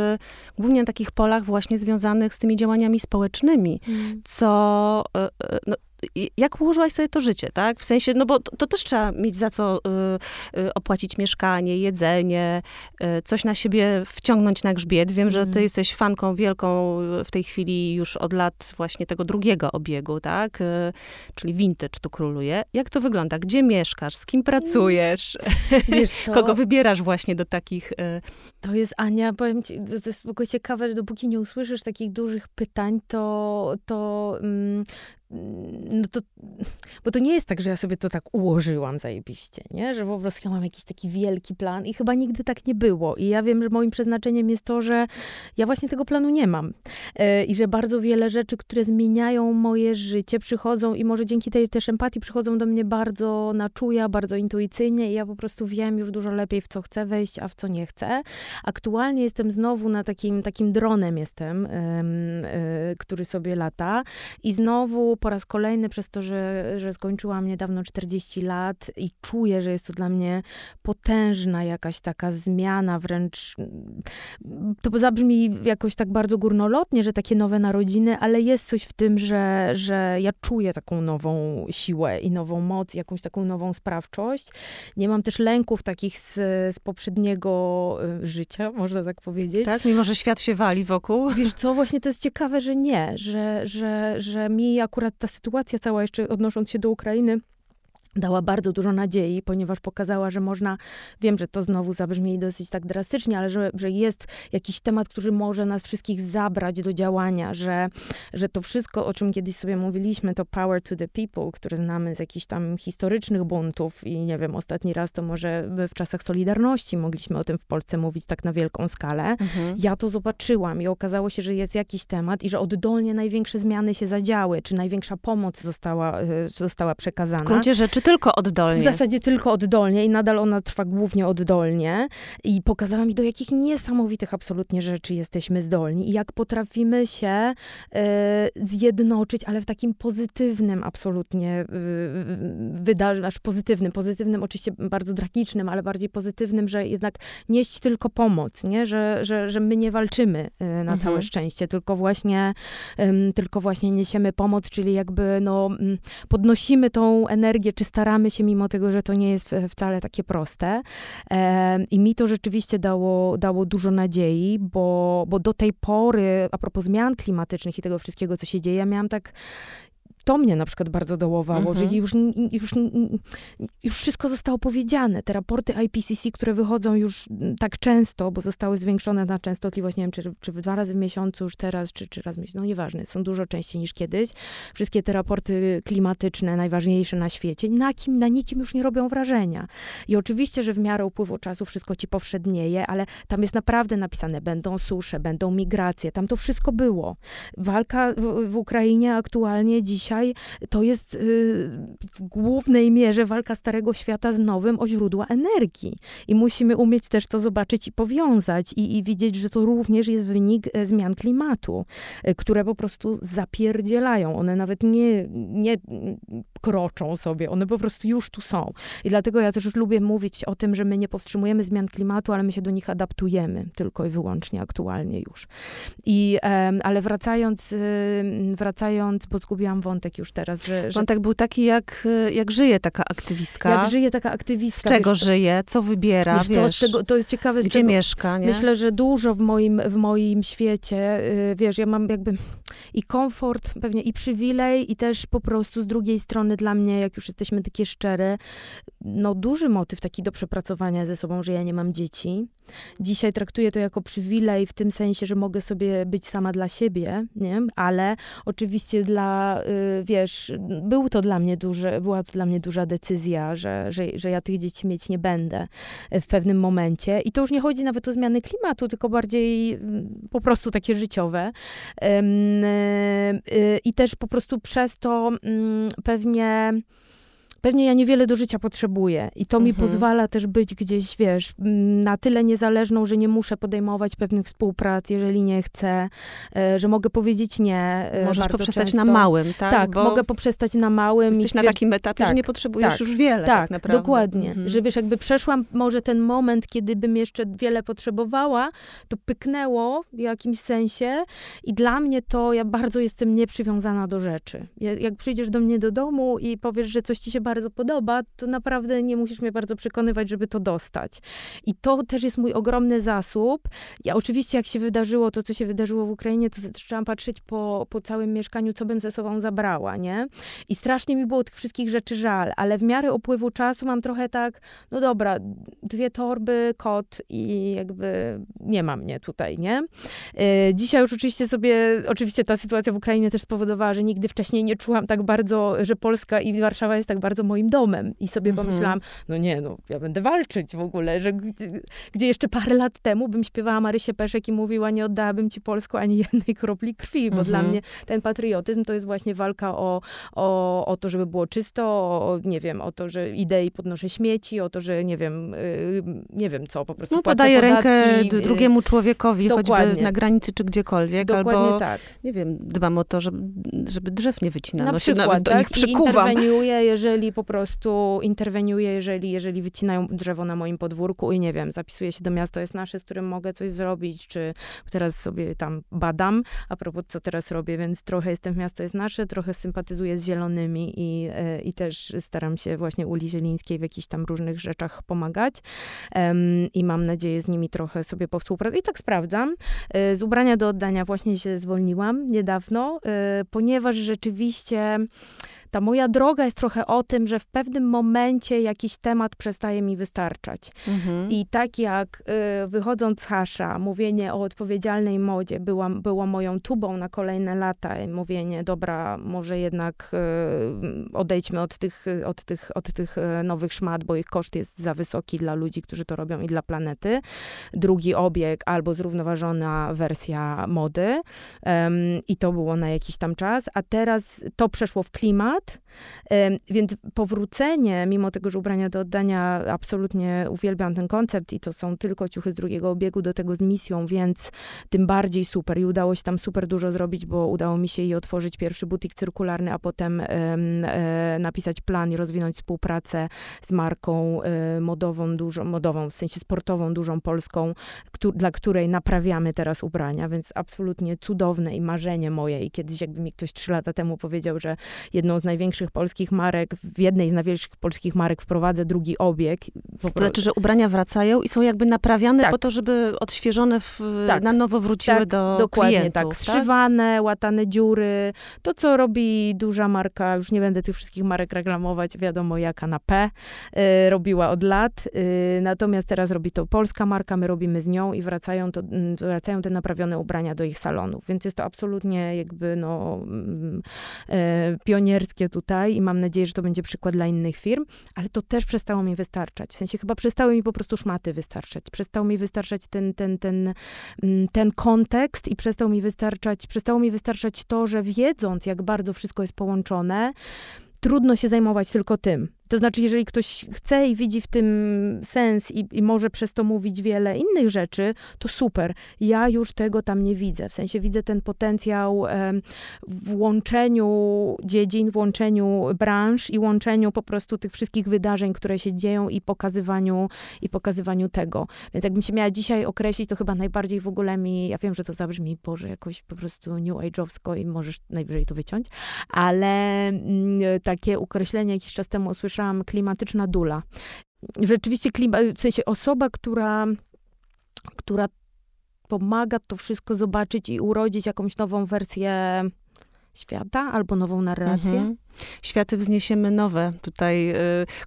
głównie na takich polach właśnie związanych z tymi działaniami społecznymi, mm. co no, jak ułożyłaś sobie to życie, tak? W sensie, no bo to, to też trzeba mieć za co y, y, opłacić mieszkanie, jedzenie, y, coś na siebie wciągnąć na grzbiet. Wiem, mm. że ty mhm. jesteś fanką wielką w tej chwili już od lat właśnie tego drugiego obiegu, tak? Y, czyli vintage tu króluje. Jak to wygląda? Gdzie mieszkasz? Z kim pracujesz? [LAUGHS] Co? Kogo wybierasz właśnie do takich... Y, to jest, Ania, powiem ci, to jest w ogóle ciekawe, że dopóki nie usłyszysz takich dużych pytań, to, to, mm, no to, bo to nie jest tak, że ja sobie to tak ułożyłam zajebiście, nie? Że po prostu ja mam jakiś taki wielki plan i chyba nigdy tak nie było. I ja wiem, że moim przeznaczeniem jest to, że ja właśnie tego planu nie mam. Yy, I że bardzo wiele rzeczy, które zmieniają moje życie, przychodzą i może dzięki tej też empatii przychodzą do mnie bardzo na czuja, bardzo intuicyjnie i ja po prostu wiem już dużo lepiej, w co chcę wejść, a w co nie chcę. Aktualnie jestem znowu na takim, takim dronem jestem, yy, który sobie lata i znowu po raz kolejny przez to, że, że skończyłam niedawno 40 lat i czuję, że jest to dla mnie potężna jakaś taka zmiana, wręcz to zabrzmi jakoś tak bardzo górnolotnie, że takie nowe narodziny, ale jest coś w tym, że, że ja czuję taką nową siłę i nową moc, jakąś taką nową sprawczość. Nie mam też lęków takich z, z poprzedniego y, życia, można tak powiedzieć. Tak, mimo że świat się wali wokół. Wiesz co, właśnie to jest ciekawe, że nie, że, że, że mi akurat ta sytuacja cała, jeszcze odnosząc się do Ukrainy, dała bardzo dużo nadziei, ponieważ pokazała, że można, wiem, że to znowu zabrzmi dosyć tak drastycznie, ale że, że jest jakiś temat, który może nas wszystkich zabrać do działania, że, że to wszystko, o czym kiedyś sobie mówiliśmy, to power to the people, które znamy z jakichś tam historycznych buntów i nie wiem, ostatni raz to może w czasach Solidarności mogliśmy o tym w Polsce mówić tak na wielką skalę. Mhm. Ja to zobaczyłam i okazało się, że jest jakiś temat i że oddolnie największe zmiany się zadziały, czy największa pomoc została, y, została przekazana. W gruncie rzeczy tylko oddolnie. W zasadzie tylko oddolnie i nadal ona trwa głównie oddolnie. I pokazała mi, do jakich niesamowitych absolutnie rzeczy jesteśmy zdolni i jak potrafimy się y, zjednoczyć, ale w takim pozytywnym absolutnie y, wydarzeniu, aż pozytywnym, pozytywnym oczywiście bardzo tragicznym, ale bardziej pozytywnym, że jednak nieść tylko pomoc, nie? Że, że, że my nie walczymy y, na mhm. całe szczęście, tylko właśnie, tylko właśnie niesiemy pomoc, czyli jakby no, podnosimy tą energię, czy staramy się, mimo tego, że to nie jest wcale takie proste. I mi to rzeczywiście dało, dało dużo nadziei, bo, bo do tej pory, a propos zmian klimatycznych i tego wszystkiego, co się dzieje, ja miałam tak to mnie na przykład bardzo dołowało, że mhm. już, już, już wszystko zostało powiedziane. Te raporty IPCC, które wychodzą już tak często, bo zostały zwiększone na częstotliwość, nie wiem, czy, czy dwa razy w miesiącu już teraz, czy, czy raz w miesiącu, no nieważne, są dużo częściej niż kiedyś. Wszystkie te raporty klimatyczne, najważniejsze na świecie, na kim, na nikim już nie robią wrażenia. I oczywiście, że w miarę upływu czasu wszystko ci powszednieje, ale tam jest naprawdę napisane, będą susze, będą migracje, tam to wszystko było. Walka w, w Ukrainie aktualnie dzisiaj dzisiaj to jest y, w głównej mierze walka Starego Świata z nowym o źródła energii. I musimy umieć też to zobaczyć i powiązać i, i widzieć, że to również jest wynik e, zmian klimatu, e, które po prostu zapierdzielają. One nawet nie, nie kroczą sobie, one po prostu już tu są. I dlatego ja też już lubię mówić o tym, że my nie powstrzymujemy zmian klimatu, ale my się do nich adaptujemy tylko i wyłącznie aktualnie już. I, ale wracając, wracając, bo zgubiłam wątek, wątek już teraz. Że, że... Wątek był taki, jak, jak żyje taka aktywistka. Jak żyje taka aktywistka. Z czego wiesz, żyje, co wybiera, wiesz, wiesz czego, to jest ciekawe. Gdzie czego, mieszka, nie? Myślę, że dużo w moim, w moim świecie, y, wiesz, ja mam jakby i komfort, pewnie i przywilej, i też po prostu z drugiej strony dla mnie, jak już jesteśmy takie szczere, no duży motyw taki do przepracowania ze sobą, że ja nie mam dzieci. Dzisiaj traktuję to jako przywilej w tym sensie, że mogę sobie być sama dla siebie, nie? ale oczywiście dla... Wiesz, był to dla mnie duży, była to dla mnie duża decyzja, że, że, że ja tych dzieci mieć nie będę w pewnym momencie. I to już nie chodzi nawet o zmiany klimatu, tylko bardziej mm, po prostu takie życiowe. I też po prostu przez to mm, pewnie pewnie ja niewiele do życia potrzebuję i to mhm. mi pozwala też być gdzieś, wiesz, na tyle niezależną, że nie muszę podejmować pewnych współprac, jeżeli nie chcę, e, że mogę powiedzieć nie. E, Możesz poprzestać często. na małym, tak? Tak, Bo mogę poprzestać na małym. Jesteś na takim etapie, tak, że nie potrzebujesz tak, już wiele tak, tak naprawdę. dokładnie. Mhm. Że wiesz, jakby przeszłam może ten moment, kiedy bym jeszcze wiele potrzebowała, to pyknęło w jakimś sensie i dla mnie to, ja bardzo jestem nieprzywiązana do rzeczy. Jak przyjdziesz do mnie do domu i powiesz, że coś ci się bardzo podoba, to naprawdę nie musisz mnie bardzo przekonywać, żeby to dostać. I to też jest mój ogromny zasób. Ja oczywiście, jak się wydarzyło to, co się wydarzyło w Ukrainie, to zaczęłam patrzeć po, po całym mieszkaniu, co bym ze sobą zabrała, nie? I strasznie mi było tych wszystkich rzeczy żal, ale w miarę upływu czasu mam trochę tak, no dobra, dwie torby, kot i jakby nie ma mnie tutaj, nie? Yy, dzisiaj już oczywiście sobie, oczywiście ta sytuacja w Ukrainie też spowodowała, że nigdy wcześniej nie czułam tak bardzo, że Polska i Warszawa jest tak bardzo bardzo moim domem. I sobie mhm. pomyślałam, no nie, no ja będę walczyć w ogóle, że gdzie jeszcze parę lat temu bym śpiewała Marysię Peszek i mówiła, nie oddałabym ci Polsku ani [LAUGHS] jednej kropli krwi, bo mhm. dla mnie ten patriotyzm to jest właśnie walka o, o, o to, żeby było czysto, o, nie wiem, o to, że idę i podnoszę śmieci, o to, że nie wiem, yy, nie wiem co, po prostu No podaję rękę y, drugiemu człowiekowi, Dokładnie. choćby na granicy czy gdziekolwiek, Dokładnie albo, tak. nie wiem, dbam o to, żeby, żeby drzew nie wycinano, na przykład, się nawet do tak? nich przykuwam. I interweniuję, jeżeli po prostu interweniuję, jeżeli, jeżeli wycinają drzewo na moim podwórku i nie wiem, zapisuję się do miasta jest nasze, z którym mogę coś zrobić, czy teraz sobie tam badam, a propos co teraz robię, więc trochę jestem w miasto jest nasze, trochę sympatyzuję z zielonymi i, e, i też staram się właśnie Uli Zielińskiej w jakichś tam różnych rzeczach pomagać um, i mam nadzieję z nimi trochę sobie powspółpracować. I tak sprawdzam. E, z ubrania do oddania właśnie się zwolniłam niedawno, e, ponieważ rzeczywiście ta moja droga jest trochę o tym, że w pewnym momencie jakiś temat przestaje mi wystarczać. Mhm. I tak jak y, wychodząc z hasza, mówienie o odpowiedzialnej modzie była, było moją tubą na kolejne lata. I mówienie, dobra, może jednak y, odejdźmy od tych, od, tych, od tych y, nowych szmat, bo ich koszt jest za wysoki dla ludzi, którzy to robią i dla planety. Drugi obieg albo zrównoważona wersja mody. Um, I to było na jakiś tam czas. A teraz to przeszło w klimat lat. Więc powrócenie, mimo tego, że ubrania do oddania, absolutnie uwielbiam ten koncept i to są tylko ciuchy z drugiego obiegu, do tego z misją, więc tym bardziej super. I udało się tam super dużo zrobić, bo udało mi się i otworzyć pierwszy butik cyrkularny, a potem e, napisać plan i rozwinąć współpracę z marką e, modową, dużą, modową, w sensie sportową, dużą polską, dla której naprawiamy teraz ubrania, więc absolutnie cudowne i marzenie moje. I kiedyś jakby mi ktoś trzy lata temu powiedział, że jedną z największych polskich marek, w jednej z największych polskich marek wprowadzę drugi obieg. To znaczy, że ubrania wracają i są jakby naprawiane tak. po to, żeby odświeżone w, tak. na nowo wróciły tak, do dokładnie klientów. tak. Zszywane, łatane dziury. To, co robi duża marka, już nie będę tych wszystkich marek reklamować, wiadomo jaka na P, y, robiła od lat. Y, natomiast teraz robi to polska marka, my robimy z nią i wracają, to, y, wracają te naprawione ubrania do ich salonów. Więc jest to absolutnie jakby no, y, pionierski tutaj i mam nadzieję, że to będzie przykład dla innych firm, ale to też przestało mi wystarczać. W sensie chyba przestały mi po prostu szmaty wystarczać. Przestał mi wystarczać ten, ten, ten, mm, ten kontekst i przestał mi wystarczać, przestało mi wystarczać to, że wiedząc, jak bardzo wszystko jest połączone, trudno się zajmować tylko tym. To znaczy, jeżeli ktoś chce i widzi w tym sens i, i, może przez to mówić wiele innych rzeczy, to super. Ja już tego tam nie widzę. W sensie widzę ten potencjał w łączeniu dziedzin, w łączeniu branż i łączeniu po prostu tych wszystkich wydarzeń, które się dzieją i pokazywaniu, i pokazywaniu tego. Więc jakbym się miała dzisiaj określić, to chyba najbardziej w ogóle mi, ja wiem, że to zabrzmi, Boże, jakoś po prostu new age'owsko i możesz najwyżej to wyciąć, ale mm, takie określenie jakiś czas temu usłyszałam, słyszałam, klimatyczna dula. Rzeczywiście, klima, w sensie osoba, która, która pomaga to wszystko zobaczyć i urodzić jakąś nową wersję świata albo nową narrację. Mhm. Światy wzniesiemy nowe. Tutaj y,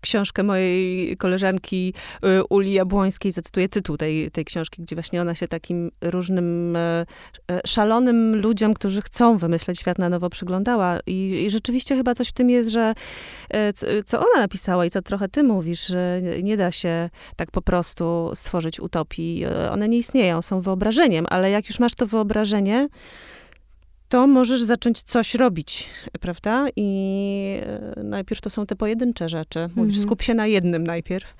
książkę mojej koleżanki y, Uli Jabłońskiej, zacytuję tytuł tej, tej książki, gdzie właśnie ona się takim różnym y, szalonym ludziom, którzy chcą wymyśleć świat na nowo przyglądała. I, i rzeczywiście chyba coś w tym jest, że co ona napisała i co trochę ty mówisz, że nie da się tak po prostu stworzyć utopii. One nie istnieją, są wyobrażeniem, ale jak już masz to wyobrażenie, to możesz zacząć coś robić, prawda? I e, najpierw to są te pojedyncze rzeczy. Mówisz, mhm. skup się na jednym najpierw,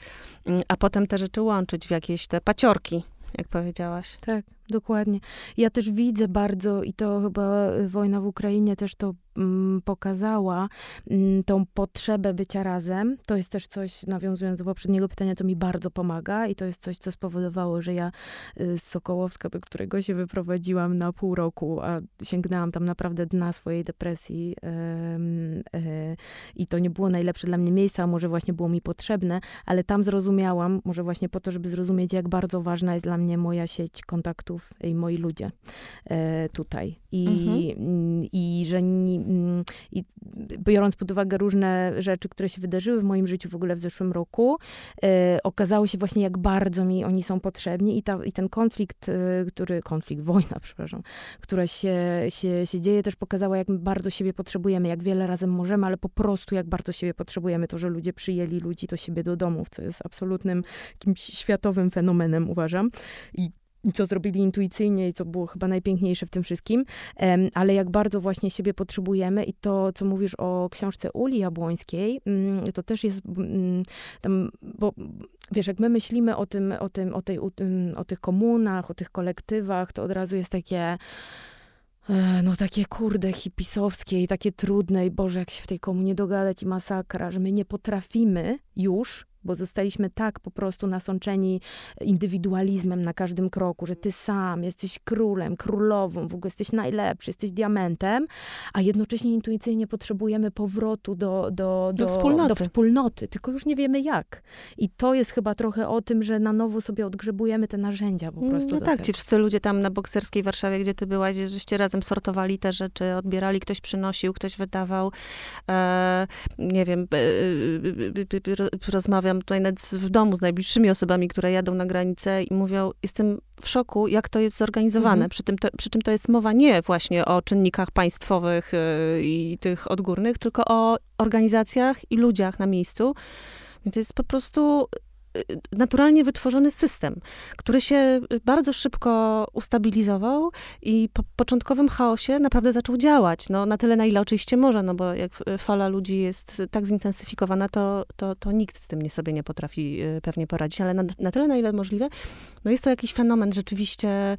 mm, a potem te rzeczy łączyć w jakieś te paciorki, jak powiedziałaś. Tak, dokładnie. Ja też widzę bardzo, i to chyba wojna w Ukrainie też to pokazała mm, tą potrzebę bycia razem. To jest też coś, nawiązując do poprzedniego pytania, to mi bardzo pomaga i to jest coś, co spowodowało, że ja y, z Sokołowska, do którego się wyprowadziłam na pół roku, a sięgnęłam tam naprawdę dna swojej depresji y, i to nie było najlepsze dla mnie miejsce, a może właśnie było mi potrzebne, ale tam zrozumiałam, może właśnie po to, żeby zrozumieć, jak bardzo ważna jest dla mnie moja sieć kontaktów i moi ludzie e, tutaj. I, mhm. i że nie, Mm, i biorąc pod uwagę różne rzeczy, które się wydarzyły w moim życiu w ogóle w zeszłym roku, e, okazało się właśnie, jak bardzo mi oni są potrzebni i, ta, i ten konflikt, e, który, konflikt, wojna, [LAUGHS] przepraszam, która się, się, się dzieje, też pokazała, jak bardzo siebie potrzebujemy, jak wiele razem możemy, ale po prostu jak bardzo siebie potrzebujemy. To, że ludzie przyjęli ludzi do siebie do domów, co jest absolutnym jakimś światowym fenomenem, uważam. I co zrobili intuicyjnie i co było chyba najpiękniejsze w tym wszystkim, ale jak bardzo właśnie siebie potrzebujemy i to, co mówisz o książce Uli Jabłońskiej, mm, to też jest mm, tam, bo wiesz, jak my myślimy o tym, o tym, o tej, o tych komunach, o tych kolektywach, to od razu jest takie e, no takie kurde hipisowskie i takie trudne i Boże, jak się w tej komunie dogadać i masakra, że my nie potrafimy już bo zostaliśmy tak po prostu nasączeni indywidualizmem na każdym kroku, że ty sam jesteś królem, królową, w ogóle jesteś najlepszy, jesteś diamentem, a jednocześnie intuicyjnie potrzebujemy powrotu do, do, do, do, wspólnoty. do wspólnoty, tylko już nie wiemy jak. I to jest chyba trochę o tym, że na nowo sobie odgrzebujemy te narzędzia po mm, prostu. No tak, tego. ci wszyscy ludzie tam na bokserskiej Warszawie, gdzie ty byłaś, żeście razem sortowali te rzeczy, odbierali, ktoś przynosił, ktoś wydawał, e, nie wiem, e, e, e, rozmawiał rozmawiam tutaj nawet w domu z najbliższymi osobami, które jadą na granicę i mówią, jestem w szoku, jak to jest zorganizowane. Mhm. Przy, tym to, przy czym to jest mowa nie właśnie o czynnikach państwowych yy, i tych odgórnych, tylko o organizacjach i ludziach na miejscu. Więc to jest po prostu naturalnie wytworzony system, który się bardzo szybko ustabilizował i po początkowym chaosie naprawdę zaczął działać. No, na tyle, na ile oczywiście może, no bo jak fala ludzi jest tak zintensyfikowana, to, to, to nikt z tym nie sobie nie potrafi y, pewnie poradzić, ale na, na tyle, na ile możliwe, no jest to jakiś fenomen rzeczywiście,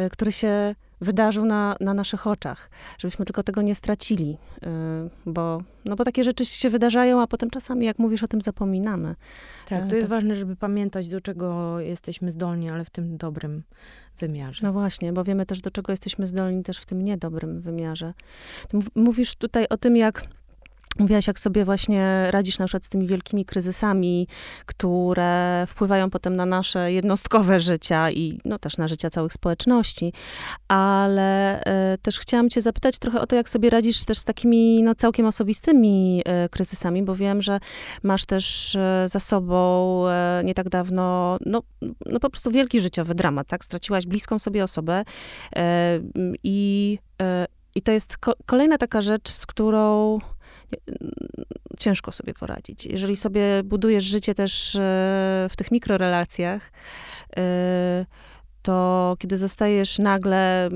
y, który się wydarzył na, na naszych oczach, żebyśmy tylko tego nie stracili, bo, no bo takie rzeczy się wydarzają, a potem czasami, jak mówisz, o tym zapominamy. Tak, to jest ważne, żeby pamiętać, do czego jesteśmy zdolni, ale w tym dobrym wymiarze. No właśnie, bo wiemy też, do czego jesteśmy zdolni też w tym niedobrym wymiarze. Mówisz tutaj o tym, jak Mówiłaś, jak sobie właśnie radzisz na przykład z tymi wielkimi kryzysami, które wpływają potem na nasze jednostkowe życia i no, też na życia całych społeczności. Ale e, też chciałam cię zapytać trochę o to, jak sobie radzisz też z takimi no, całkiem osobistymi e, kryzysami, bo wiem, że masz też e, za sobą nie tak dawno, no, no po prostu wielki życiowy dramat, tak? Straciłaś bliską sobie osobę i, i to jest ko kolejna taka rzecz, z którą ciężko sobie poradzić. Jeżeli sobie budujesz życie też e, w tych mikrorelacjach, e, to kiedy zostajesz nagle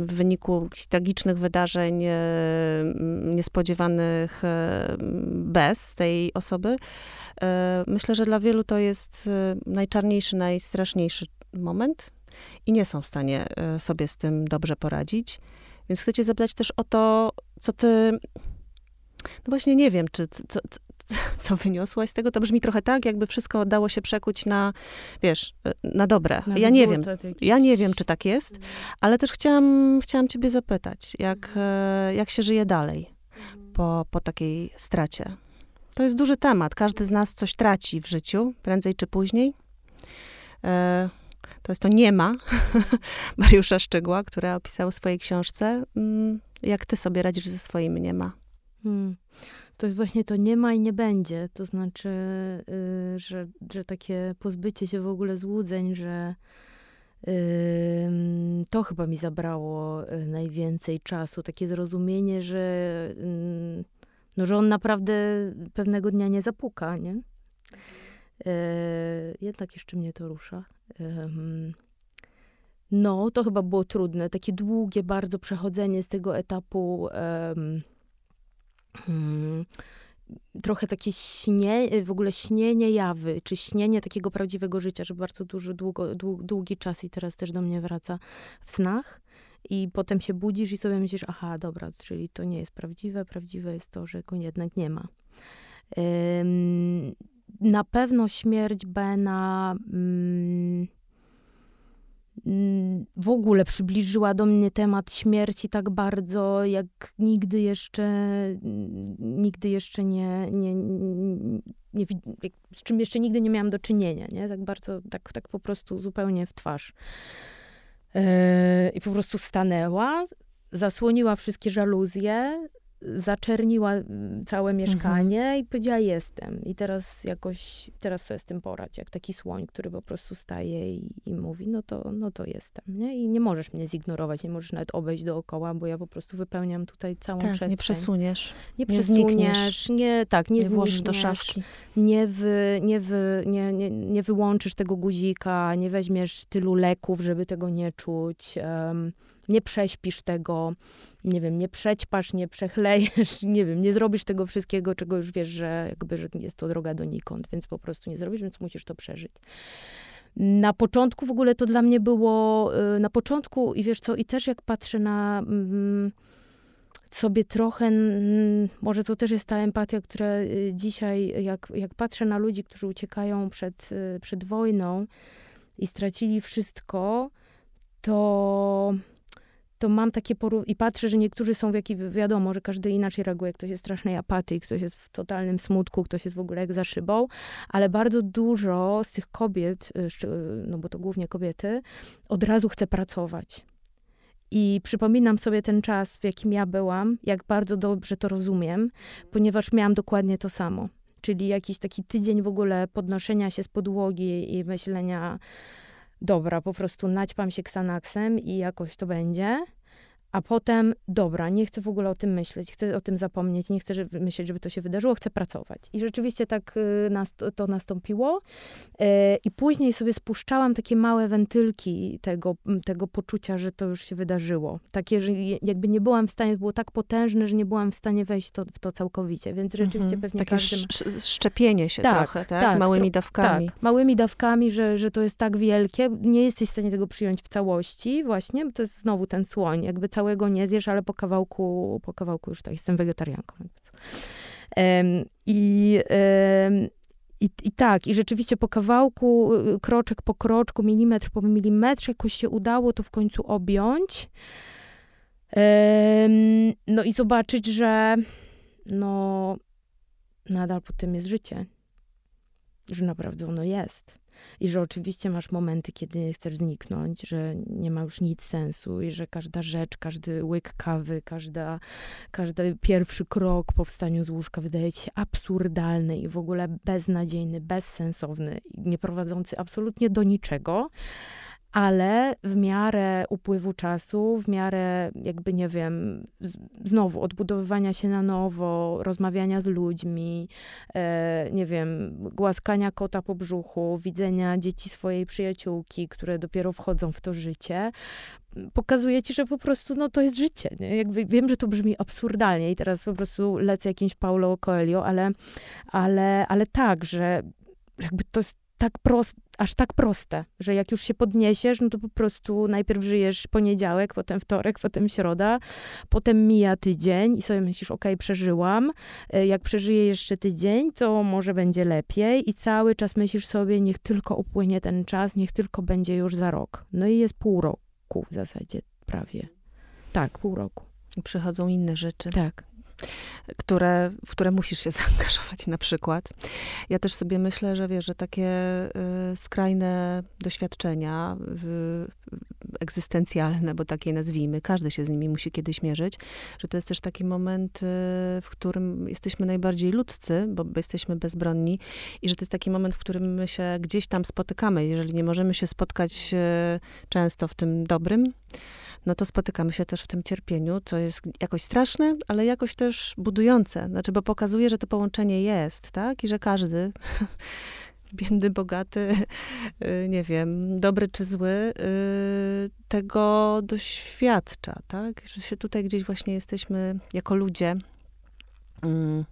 w wyniku tragicznych wydarzeń e, niespodziewanych bez tej osoby, myślę, że dla wielu to jest najczarniejszy, najstraszniejszy moment i nie są w stanie sobie z tym dobrze poradzić. Więc chcę cię zapytać też o to, co ty no właśnie nie wiem, czy co, co, [LAUGHS] co wyniosłaś z tego, to brzmi trochę tak, jakby wszystko dało się przekuć na, wiesz, na dobre. Na ja nie wiem, ja nie wiem, czy tak jest, mhm. ale też chciałam, chciałam ciebie zapytać, jak, mhm. e, jak się żyje dalej mhm. po, po takiej stracie. To jest duży temat. Każdy z nas coś traci w życiu, prędzej czy później. E, to jest to nie ma [LAUGHS] Mariusza Szczygła, która opisał w swojej książce. Mm, jak ty sobie radzisz ze swoim nie ma? Hmm. To jest właśnie to nie ma i nie będzie. To znaczy, yy, że, że takie pozbycie się w ogóle złudzeń, że yy, to chyba mi zabrało y, najwięcej czasu. Takie zrozumienie, że, yy, no, że on naprawdę pewnego dnia nie zapuka, nie? Yy, jednak jeszcze mnie to rusza. No, to chyba było trudne. Takie długie bardzo przechodzenie z tego etapu Trochę takie śnie, w ogóle śnienie jawy, czy śnienie takiego prawdziwego życia, że bardzo duży, długo, długi czas i teraz też do mnie wraca w snach. I potem się budzisz i sobie myślisz, aha, dobra, czyli to nie jest prawdziwe. Prawdziwe jest to, że go jednak nie ma. na pewno śmierć Bena w ogóle przybliżyła do mnie temat śmierci tak bardzo, jak nigdy jeszcze, mm, nigdy jeszcze nie, nie, nie, nie z czym jeszcze nigdy nie miałam do czynienia, nie? Tak bardzo, tak, tak po prostu zupełnie w twarz. Yy, I po prostu stanęła, zasłoniła wszystkie żaluzje, zaczerniła mm, całe mhm. mieszkanie mhm. i powiedziała jestem. I teraz jakoś, teraz sobie z tym porać, jak taki słoń, który po prostu staje i, i, mówi, no to, no to jestem, nie? I nie możesz mnie zignorować, nie możesz nawet obejść dookoła, bo ja po prostu wypełniam tutaj całą tak, przestrzeń. nie przesuniesz. Nie, nie przesuniesz, nie, tak, nie, nie włożysz do szafki. Nie, wy, nie, wy, nie, nie, nie wyłączysz tego guzika, nie weźmiesz tylu leków, żeby tego nie czuć. Um, nie prześpisz tego, nie wiem, nie przećpasz, nie przechlejesz, [LAUGHS] nie wiem, nie zrobisz tego wszystkiego, czego już wiesz, że jakby że jest to droga donikąd, więc po prostu nie zrobisz, więc musisz to przeżyć. Na początku w ogóle to dla mnie było, y, na początku i wiesz co, i też jak patrzę na mm, sobie trochę, może to też jest ta empatia, która y, dzisiaj, jak, jak patrzę na ludzi, którzy uciekają przed, y, przed wojną i stracili wszystko, to to mam takie poru- i patrzę, że niektórzy są w jakiej, wiadomo, że każdy inaczej reaguje, ktoś jest strasznej apatii, ktoś jest w totalnym smutku, ktoś jest w ogóle jak za szybą, ale bardzo dużo z tych kobiet, y, no bo to głównie kobiety, od razu chce pracować. I przypominam sobie ten czas, w jakim ja byłam, jak bardzo dobrze to rozumiem, ponieważ miałam dokładnie to samo. Czyli jakiś taki tydzień w ogóle podnoszenia się z podłogi i myślenia, dobra, po prostu naćpam się Xanaxem i jakoś to będzie a potem, dobra, nie chcę w ogóle o tym myśleć, chcę o tym zapomnieć, nie chcę żeby, myśleć, żeby to się wydarzyło, chcę pracować. I rzeczywiście tak y, nas, to nastąpiło. Y, I później sobie spuszczałam takie małe wentylki tego, tego poczucia, że to już się wydarzyło. Takie, że jakby nie byłam w stanie, było tak potężne, że nie byłam w stanie wejść to, w to całkowicie, więc rzeczywiście mhm. pewnie Takie każdy... szczepienie się tak, trochę, tak? tak Małymi dawkami. Tak, małymi dawkami, że, że to jest tak wielkie. Nie jesteś w stanie tego przyjąć w całości właśnie, bo to jest znowu ten słoń, jakby cały całego nie zjesz, ale po kawałku, po kawałku już tak, jestem wegetarianką. I, i, I tak, i rzeczywiście po kawałku, y, kroczek po kroczku, milimetr po milimetrze, jakoś się udało to w końcu objąć. No i zobaczyć, że no nadal po tym jest życie. Że naprawdę ono jest i że oczywiście masz momenty, kiedy chcesz zniknąć, że nie ma już nic sensu i że każda rzecz, każdy łyk kawy, każda, każdy pierwszy krok po wstaniu z łóżka wydaje ci się absurdalny i w ogóle beznadziejny, bezsensowny, nie prowadzący absolutnie do niczego ale w miarę upływu czasu, w miarę jakby, nie wiem, znowu odbudowywania się na nowo, rozmawiania z ludźmi, e, nie wiem, głaskania kota po brzuchu, widzenia dzieci swojej przyjaciółki, które dopiero wchodzą w to życie, pokazuje ci, że po prostu no, to jest życie. Nie? Jakby, wiem, że to brzmi absurdalnie i teraz po prostu lecę jakimś Paulo Coelho, ale, ale, ale tak, że jakby to jest tak proste, aż tak proste, że jak już się podniesiesz, no to po prostu najpierw żyjesz poniedziałek, potem wtorek, potem środa, potem mija tydzień i sobie myślisz, okej, okay, przeżyłam. E, jak przeżyję jeszcze tydzień, to może będzie lepiej i cały czas myślisz sobie, niech tylko upłynie ten czas, niech tylko będzie już za rok. No i jest pół roku w zasadzie prawie. Tak, pół roku. I przychodzą inne rzeczy. Tak które, w które musisz się [LAUGHS] zaangażować na przykład. Ja też sobie myślę, że wiesz, że takie y, skrajne doświadczenia, y, egzystencjalne, bo takie nazwijmy, każdy się z nimi musi kiedyś mierzyć, że to jest też taki moment, y, w którym jesteśmy najbardziej ludzcy, bo, jesteśmy bezbronni i że to jest taki moment, w którym my się gdzieś tam spotykamy. Jeżeli nie możemy się spotkać y, często w tym dobrym, no to spotykamy się też w tym cierpieniu, co jest jakoś straszne, ale jakoś też budujące. Znaczy, bo pokazuje, że to połączenie jest, tak? I że każdy, [LAUGHS] biedny, bogaty, y, nie wiem, dobry czy zły, y, tego doświadcza, tak? Że się tutaj gdzieś właśnie jesteśmy jako ludzie. Mm,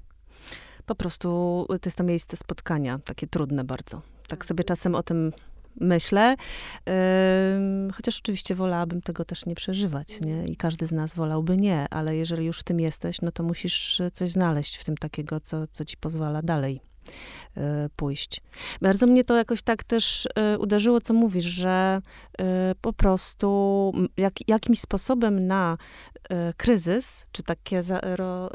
po prostu to jest to miejsce spotkania, takie trudne bardzo. Tak sobie czasem o tym myślę. Chociaż oczywiście wolałabym tego też nie przeżywać, nie? I każdy z nas wolałby nie, ale jeżeli już w tym jesteś, no to musisz coś znaleźć w tym takiego, co, co ci pozwala dalej e, pójść. Bardzo mnie to jakoś tak też e, uderzyło, co mówisz, że e, po prostu jak, jakimś sposobem na kryzys, czy takie za, ro,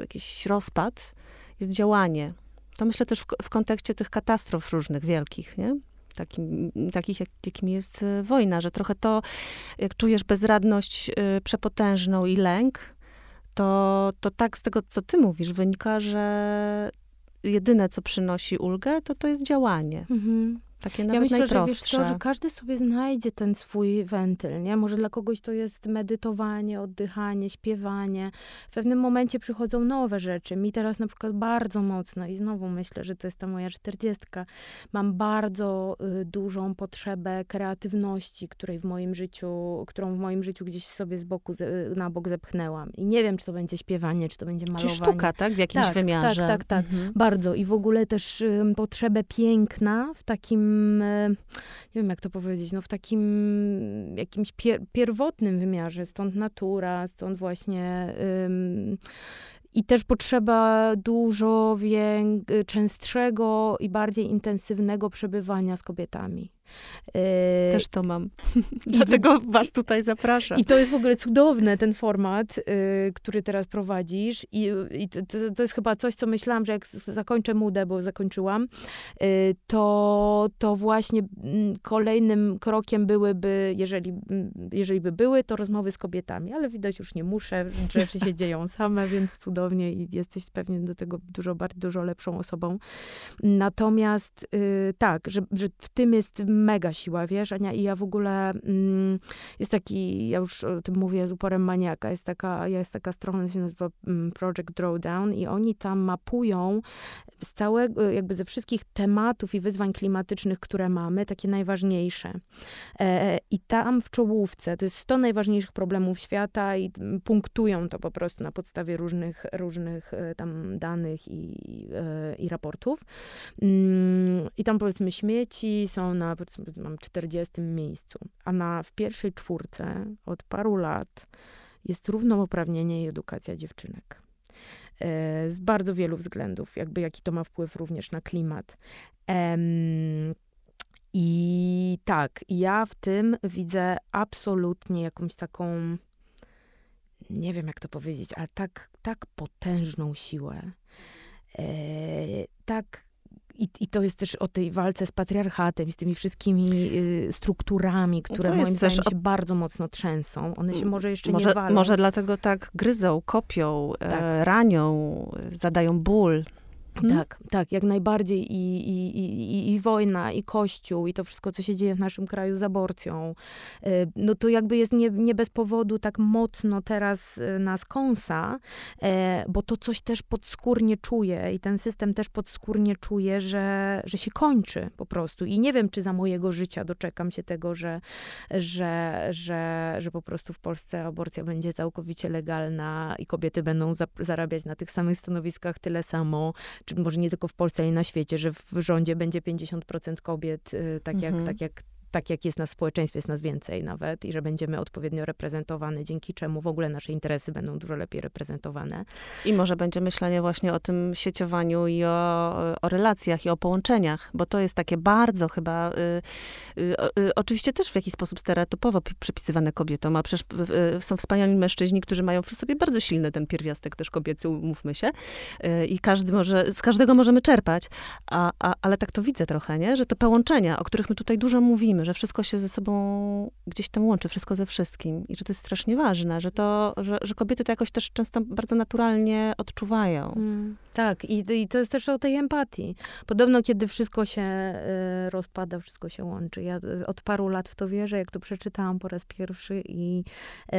jakiś rozpad, jest działanie. To myślę też w, w kontekście tych katastrof różnych, wielkich, nie? Takim, takich, jak, jakim jest e, wojna, że trochę to, jak czujesz bezradność y, przepotężną i lęk, to, to tak z tego, co ty mówisz, wynika, że jedyne, co przynosi ulgę, to to jest działanie. Mhm. Takie nawet ja myślę, najprostsze. Że, wiesz co, że każdy sobie znajdzie ten swój wentyl, nie? Może dla kogoś to jest medytowanie, oddychanie, śpiewanie. W pewnym momencie przychodzą nowe rzeczy. Mi teraz na przykład bardzo mocno i znowu myślę, że to jest ta moja czterdziestka. Mam bardzo y, dużą potrzebę kreatywności, której w moim życiu, którą w moim życiu gdzieś sobie z boku, z, na bok zepchnęłam. I nie wiem, czy to będzie śpiewanie, czy to będzie malowanie. Czy sztuka, tak? W jakimś tak, wymiarze. Tak, tak, tak. Mhm. Bardzo. I w ogóle też y, potrzebę piękna w takim E, nie wiem jak to powiedzieć, no w takim jakimś pier pierwotnym wymiarze, stąd natura, stąd właśnie i też potrzeba dużo częstszego i bardziej intensywnego przebywania z kobietami. Yy, Też to mam. [LAUGHS] Dlatego was tutaj zapraszam. I to jest w ogóle cudowne, ten format, yy, który teraz prowadzisz. I, i to, to, jest chyba coś, co myślałam, że jak zakończę mudę, bo zakończyłam, yy, to, to właśnie mm, kolejnym krokiem byłyby, jeżeli, mm, jeżeli by były, to rozmowy z kobietami. Ale widać, już nie muszę, rzeczy się dzieją same, więc cudownie i jesteś pewnie do tego dużo, bardzo dużo lepszą osobą. Natomiast tak, że, że w tym jest mega siła, wiesz, Ania, i ja w ogóle, mm, jest taki, ja już o tym mówię z uporem maniaka, jest taka, jest taka strona, się nazywa mm, Project Drawdown i oni tam mapują z całego, jakby ze wszystkich tematów i wyzwań klimatycznych, które mamy, takie najważniejsze. E, I tam w czołówce, to jest 100 najważniejszych problemów świata i punktują to po prostu na podstawie różnych, różnych e, tam danych i, e, i raportów. Mm, I tam powiedzmy śmieci są na mam 40 miejscu, a na, w pierwszej czwórce od paru lat jest równouprawnienie i edukacja dziewczynek. E, z bardzo wielu względów, jakby jaki to ma wpływ również na klimat. I tak, ja w tym widzę absolutnie jakąś taką, nie wiem jak to powiedzieć, ale tak, tak potężną siłę. E, tak i, I to jest też o tej walce z patriarchatem i z tymi wszystkimi y, strukturami, które no moim zdaniem się bardzo mocno trzęsą. One się może jeszcze może, nie walą. Może dlatego tak gryzą, kopią, e, tak. e, ranią, zadają ból. Hmm? Tak, tak, jak najbardziej i, i, i wojna, i kościół, i to wszystko, co się dzieje w naszym kraju z aborcją. Y, no to jakby jest nie, nie bez powodu tak mocno teraz y, nas kąsa, e, bo to coś też podskórnie czuje i ten system też podskórnie czuje, że, że się kończy po prostu. I nie wiem, czy za mojego życia doczekam się tego, że, że, że, że po prostu w Polsce aborcja będzie całkowicie legalna i kobiety będą za, zarabiać na tych samych stanowiskach tyle samo, czy może nie tylko w Polsce, ale i na świecie, że w rządzie będzie 50% kobiet, y, tak, mhm. jak, tak jak tak jak jest nas w społeczeństwie, jest nas więcej nawet i że będziemy odpowiednio reprezentowane, dzięki czemu w ogóle nasze interesy będą dużo lepiej reprezentowane. I może będzie myślenie właśnie o tym sieciowaniu i o, o relacjach i o połączeniach, bo to jest takie bardzo chyba, y, y, y, oczywiście też w jakiś sposób stereotypowo przypisywane kobietom, a przecież y, są wspaniali mężczyźni, którzy mają w sobie bardzo silny ten pierwiastek też kobiecy, umówmy się. Y, I każdy może, z każdego możemy czerpać, a, a, ale tak to widzę trochę, nie? że te połączenia, o których my tutaj dużo mówimy, że wszystko się ze sobą gdzieś tam łączy, wszystko ze wszystkim i że to jest strasznie ważne, że to, że, że kobiety to jakoś też często bardzo naturalnie odczuwają. Mm, tak, i, i to jest też o tej empatii. Podobno, kiedy wszystko się y, rozpada, wszystko się łączy. Ja y, od paru lat w to wierzę, jak to przeczytałam po raz pierwszy i, y,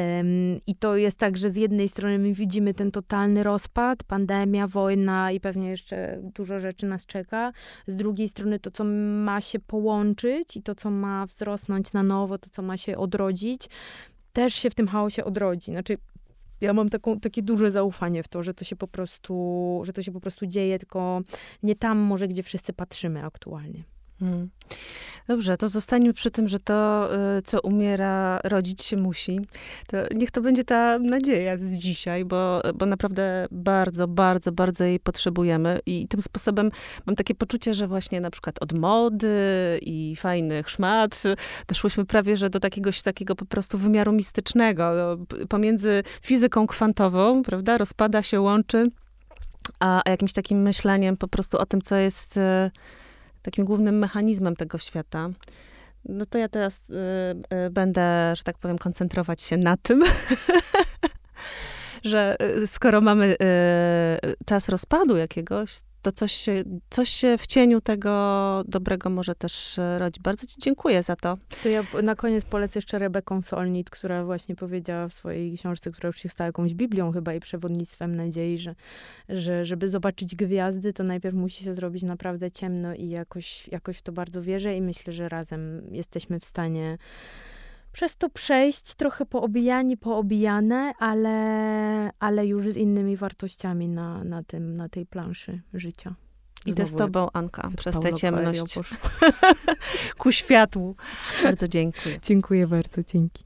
i to jest tak, że z jednej strony my widzimy ten totalny rozpad, pandemia, wojna i pewnie jeszcze dużo rzeczy nas czeka. Z drugiej strony to, co ma się połączyć i to, co ma wzrosnąć na nowo, to, co ma się odrodzić, też się w tym chaosie odrodzi. Znaczy, ja mam taką, takie duże zaufanie w to, że to się po prostu, że to się po prostu dzieje, tylko nie tam może, gdzie wszyscy patrzymy aktualnie. Hmm. Dobrze, to zostańmy przy tym, że to, y, co umiera, rodzić się musi. To niech to będzie ta nadzieja z dzisiaj, bo, bo naprawdę bardzo, bardzo, bardzo jej potrzebujemy. I tym sposobem mam takie poczucie, że właśnie na przykład od mody i fajnych szmat doszłyśmy prawie, że do jakiegoś takiego po prostu wymiaru mistycznego. No, pomiędzy fizyką kwantową, prawda, rozpada się, łączy, a, a jakimś takim myśleniem po prostu o tym, co jest y, takim głównym mechanizmem tego świata. No to ja teraz y, y, będę, że tak powiem, koncentrować się na tym, [LAUGHS] że y, skoro mamy y, czas rozpadu jakiegoś, to coś się, coś w cieniu tego dobrego może też e, rodzić. Bardzo ci dziękuję za to. To ja na koniec polecę jeszcze Rebeką Solnit, która właśnie powiedziała w swojej książce, która już się stała jakąś Biblią chyba i przewodnictwem nadziei, że, że żeby zobaczyć gwiazdy, to najpierw musi się zrobić naprawdę ciemno i jakoś, jakoś w to bardzo wierzę i myślę, że razem jesteśmy w stanie przez to przejść, trochę poobijani, poobijane, ale, ale już z innymi wartościami na, na, tym, na tej planszy życia. Idę z tobą, Anka, przez tę ciemność [LAUGHS] ku światłu. Bardzo dziękuję. Dziękuję bardzo, dzięki.